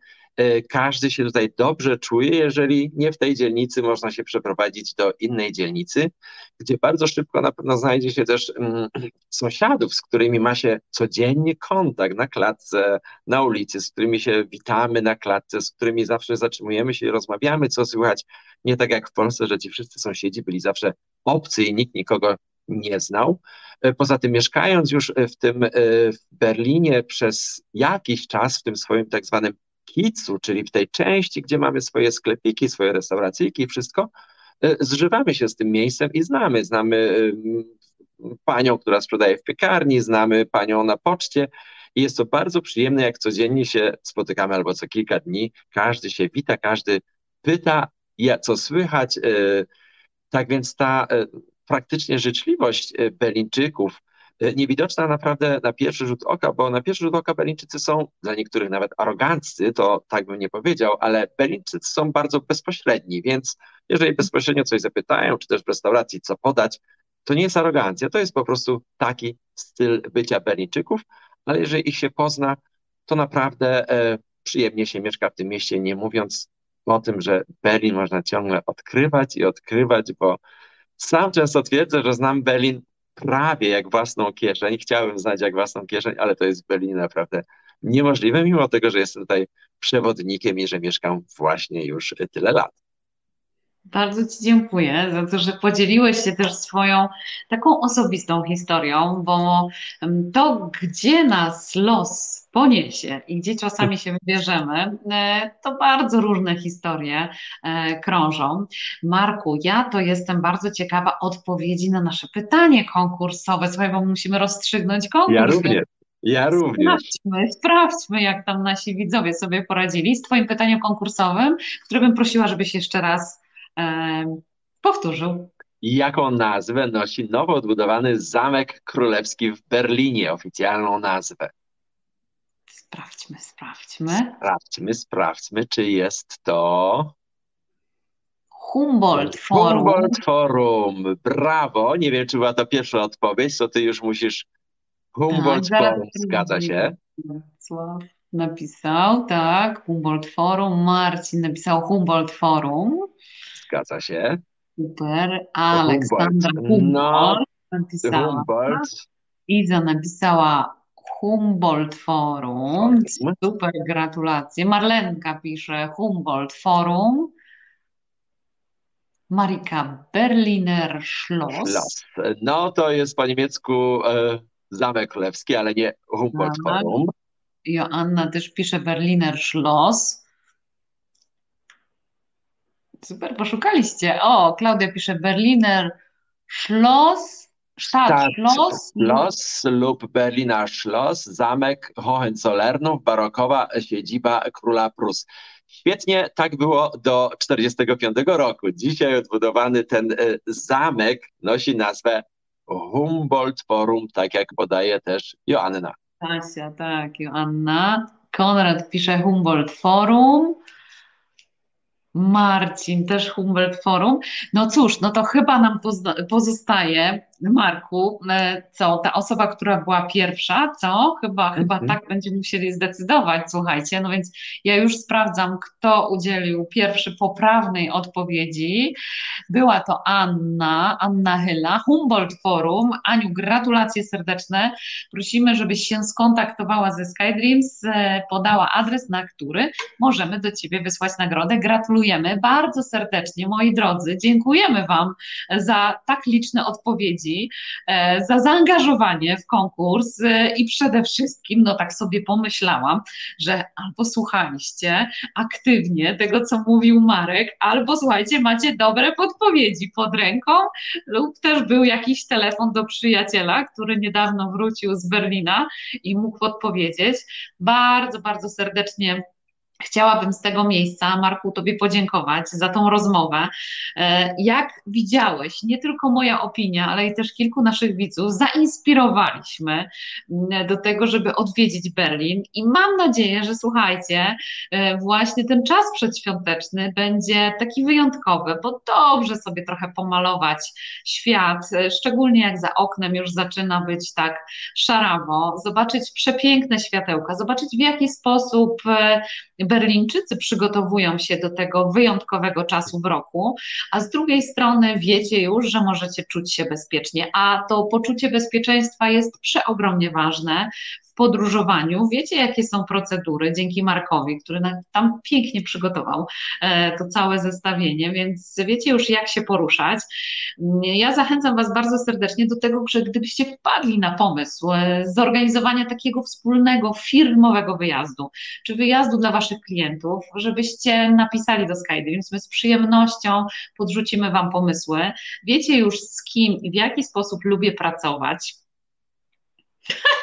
Każdy się tutaj dobrze czuje, jeżeli nie w tej dzielnicy można się przeprowadzić do innej dzielnicy, gdzie bardzo szybko na pewno znajdzie się też mm, sąsiadów, z którymi ma się codziennie kontakt na klatce, na ulicy, z którymi się witamy na klatce, z którymi zawsze zatrzymujemy się i rozmawiamy, co słychać. Nie tak jak w Polsce, że ci wszyscy sąsiedzi byli zawsze obcy i nikt nikogo nie znał. E, poza tym mieszkając już e, w tym e, w Berlinie przez jakiś czas w tym swoim tak zwanym kicu, czyli w tej części, gdzie mamy swoje sklepiki, swoje restauracyjki wszystko, zżywamy się z tym miejscem i znamy. Znamy panią, która sprzedaje w piekarni, znamy panią na poczcie i jest to bardzo przyjemne, jak codziennie się spotykamy albo co kilka dni, każdy się wita, każdy pyta, co słychać. Tak więc ta praktycznie życzliwość e, Berlińczyków, e, niewidoczna naprawdę na pierwszy rzut oka, bo na pierwszy rzut oka Berlińczycy są dla niektórych nawet aroganccy, to tak bym nie powiedział, ale Berlińczycy są bardzo bezpośredni, więc jeżeli bezpośrednio coś zapytają, czy też w restauracji co podać, to nie jest arogancja, to jest po prostu taki styl bycia Berlińczyków, ale jeżeli ich się pozna, to naprawdę e, przyjemnie się mieszka w tym mieście, nie mówiąc o tym, że Berlin można ciągle odkrywać i odkrywać, bo sam często twierdzę, że znam Berlin prawie jak własną kieszeń. Chciałbym znać jak własną kieszeń, ale to jest w Berlinie naprawdę niemożliwe, mimo tego, że jestem tutaj przewodnikiem i że mieszkam właśnie już tyle lat. Bardzo Ci dziękuję za to, że podzieliłeś się też swoją taką osobistą historią, bo to, gdzie nas los poniesie i gdzie czasami się wybierzemy, e, to bardzo różne historie e, krążą. Marku, ja to jestem bardzo ciekawa odpowiedzi na nasze pytanie konkursowe. Słuchaj, bo musimy rozstrzygnąć konkurs. Ja również. Ja również. Sprawdźmy, sprawdźmy, jak tam nasi widzowie sobie poradzili z Twoim pytaniem konkursowym, które bym prosiła, żebyś jeszcze raz powtórzył. Jaką nazwę nosi nowo odbudowany Zamek Królewski w Berlinie, oficjalną nazwę? Sprawdźmy, sprawdźmy. Sprawdźmy, sprawdźmy, czy jest to. Humboldt Forum. Humboldt Forum, brawo. Nie wiem, czy była to pierwsza odpowiedź, to ty już musisz. Humboldt tak, Forum, zgadza się. Napisał, tak, Humboldt Forum. Marcin napisał Humboldt Forum. Zgadza się. Super. Aleksandra Humboldt, no, napisała. Humboldt. Iza napisała Humboldt Forum. Super, gratulacje. Marlenka pisze Humboldt Forum. Marika Berliner Schloss. Schloss. No to jest po niemiecku e, Zamek Królewski, ale nie Humboldt tak. Forum. Joanna też pisze Berliner Schloss. Super, poszukaliście. O, Klaudia pisze Berliner Schloss. Stadtschloss. Schloss lub Berliner Schloss, zamek Hohenzollernów, barokowa siedziba króla Prus. Świetnie, tak było do 1945 roku. Dzisiaj odbudowany ten e, zamek nosi nazwę Humboldt Forum, tak jak podaje też Joanna. Asia, tak, Joanna. Konrad pisze Humboldt Forum. Marcin, też Humboldt Forum. No cóż, no to chyba nam pozostaje Marku, e, co ta osoba, która była pierwsza, co? Chyba, -hmm. chyba tak będziemy musieli zdecydować, słuchajcie. No więc ja już sprawdzam, kto udzielił pierwszy poprawnej odpowiedzi. Była to Anna, Anna Hyla, Humboldt Forum. Aniu, gratulacje serdeczne. Prosimy, żebyś się skontaktowała ze SkyDreams, e, podała adres, na który możemy do Ciebie wysłać nagrodę. Gratulujemy bardzo serdecznie, moi drodzy. Dziękujemy Wam za tak liczne odpowiedzi E, za zaangażowanie w konkurs e, i przede wszystkim, no tak sobie pomyślałam, że albo słuchaliście aktywnie tego, co mówił Marek, albo słuchajcie, macie dobre podpowiedzi pod ręką, lub też był jakiś telefon do przyjaciela, który niedawno wrócił z Berlina i mógł podpowiedzieć. Bardzo, bardzo serdecznie Chciałabym z tego miejsca, Marku, Tobie podziękować za tą rozmowę. E, jak widziałeś, nie tylko moja opinia, ale i też kilku naszych widzów zainspirowaliśmy mm, do tego, żeby odwiedzić Berlin i mam nadzieję, że słuchajcie, e, właśnie ten czas przedświąteczny będzie taki wyjątkowy, bo dobrze sobie trochę pomalować świat, e, szczególnie jak za oknem już zaczyna być tak szarawo, zobaczyć przepiękne światełka, zobaczyć w jaki sposób Berlińczycy przygotowują się do tego wyjątkowego czasu w roku, a z drugiej strony wiecie już, że możecie czuć się bezpiecznie, a to poczucie bezpieczeństwa jest przeogromnie ważne podróżowaniu. Wiecie, jakie są procedury dzięki Markowi, który tam pięknie przygotował e, to całe zestawienie, więc wiecie już, jak się poruszać. Ja zachęcam Was bardzo serdecznie do tego, że gdybyście wpadli na pomysł e, zorganizowania takiego wspólnego, firmowego wyjazdu, czy wyjazdu dla Waszych klientów, żebyście napisali do Skydreams, my z przyjemnością podrzucimy Wam pomysły. Wiecie już z kim i w jaki sposób lubię pracować.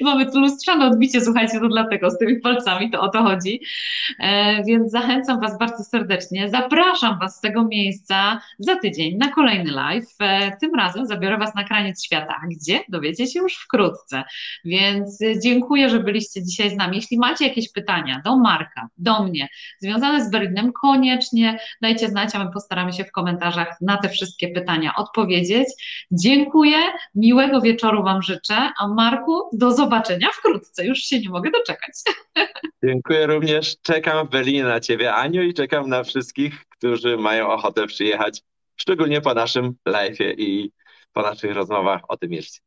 Mamy tu lustrzane odbicie, słuchajcie, to dlatego z tymi palcami to o to chodzi. E, więc zachęcam Was bardzo serdecznie. Zapraszam Was z tego miejsca za tydzień na kolejny live. E, tym razem zabiorę Was na kraniec świata. Gdzie? Dowiecie się już wkrótce. Więc dziękuję, że byliście dzisiaj z nami. Jeśli macie jakieś pytania do Marka, do mnie, związane z Berlinem, koniecznie dajcie znać, a my postaramy się w komentarzach na te wszystkie pytania odpowiedzieć. Dziękuję, miłego wieczoru Wam życzę, a Marku, do zobaczenia wkrótce. Już się nie mogę doczekać. Dziękuję również. Czekam w Berlinie na Ciebie, Aniu, i czekam na wszystkich, którzy mają ochotę przyjechać, szczególnie po naszym live'ie i po naszych rozmowach o tym mieście.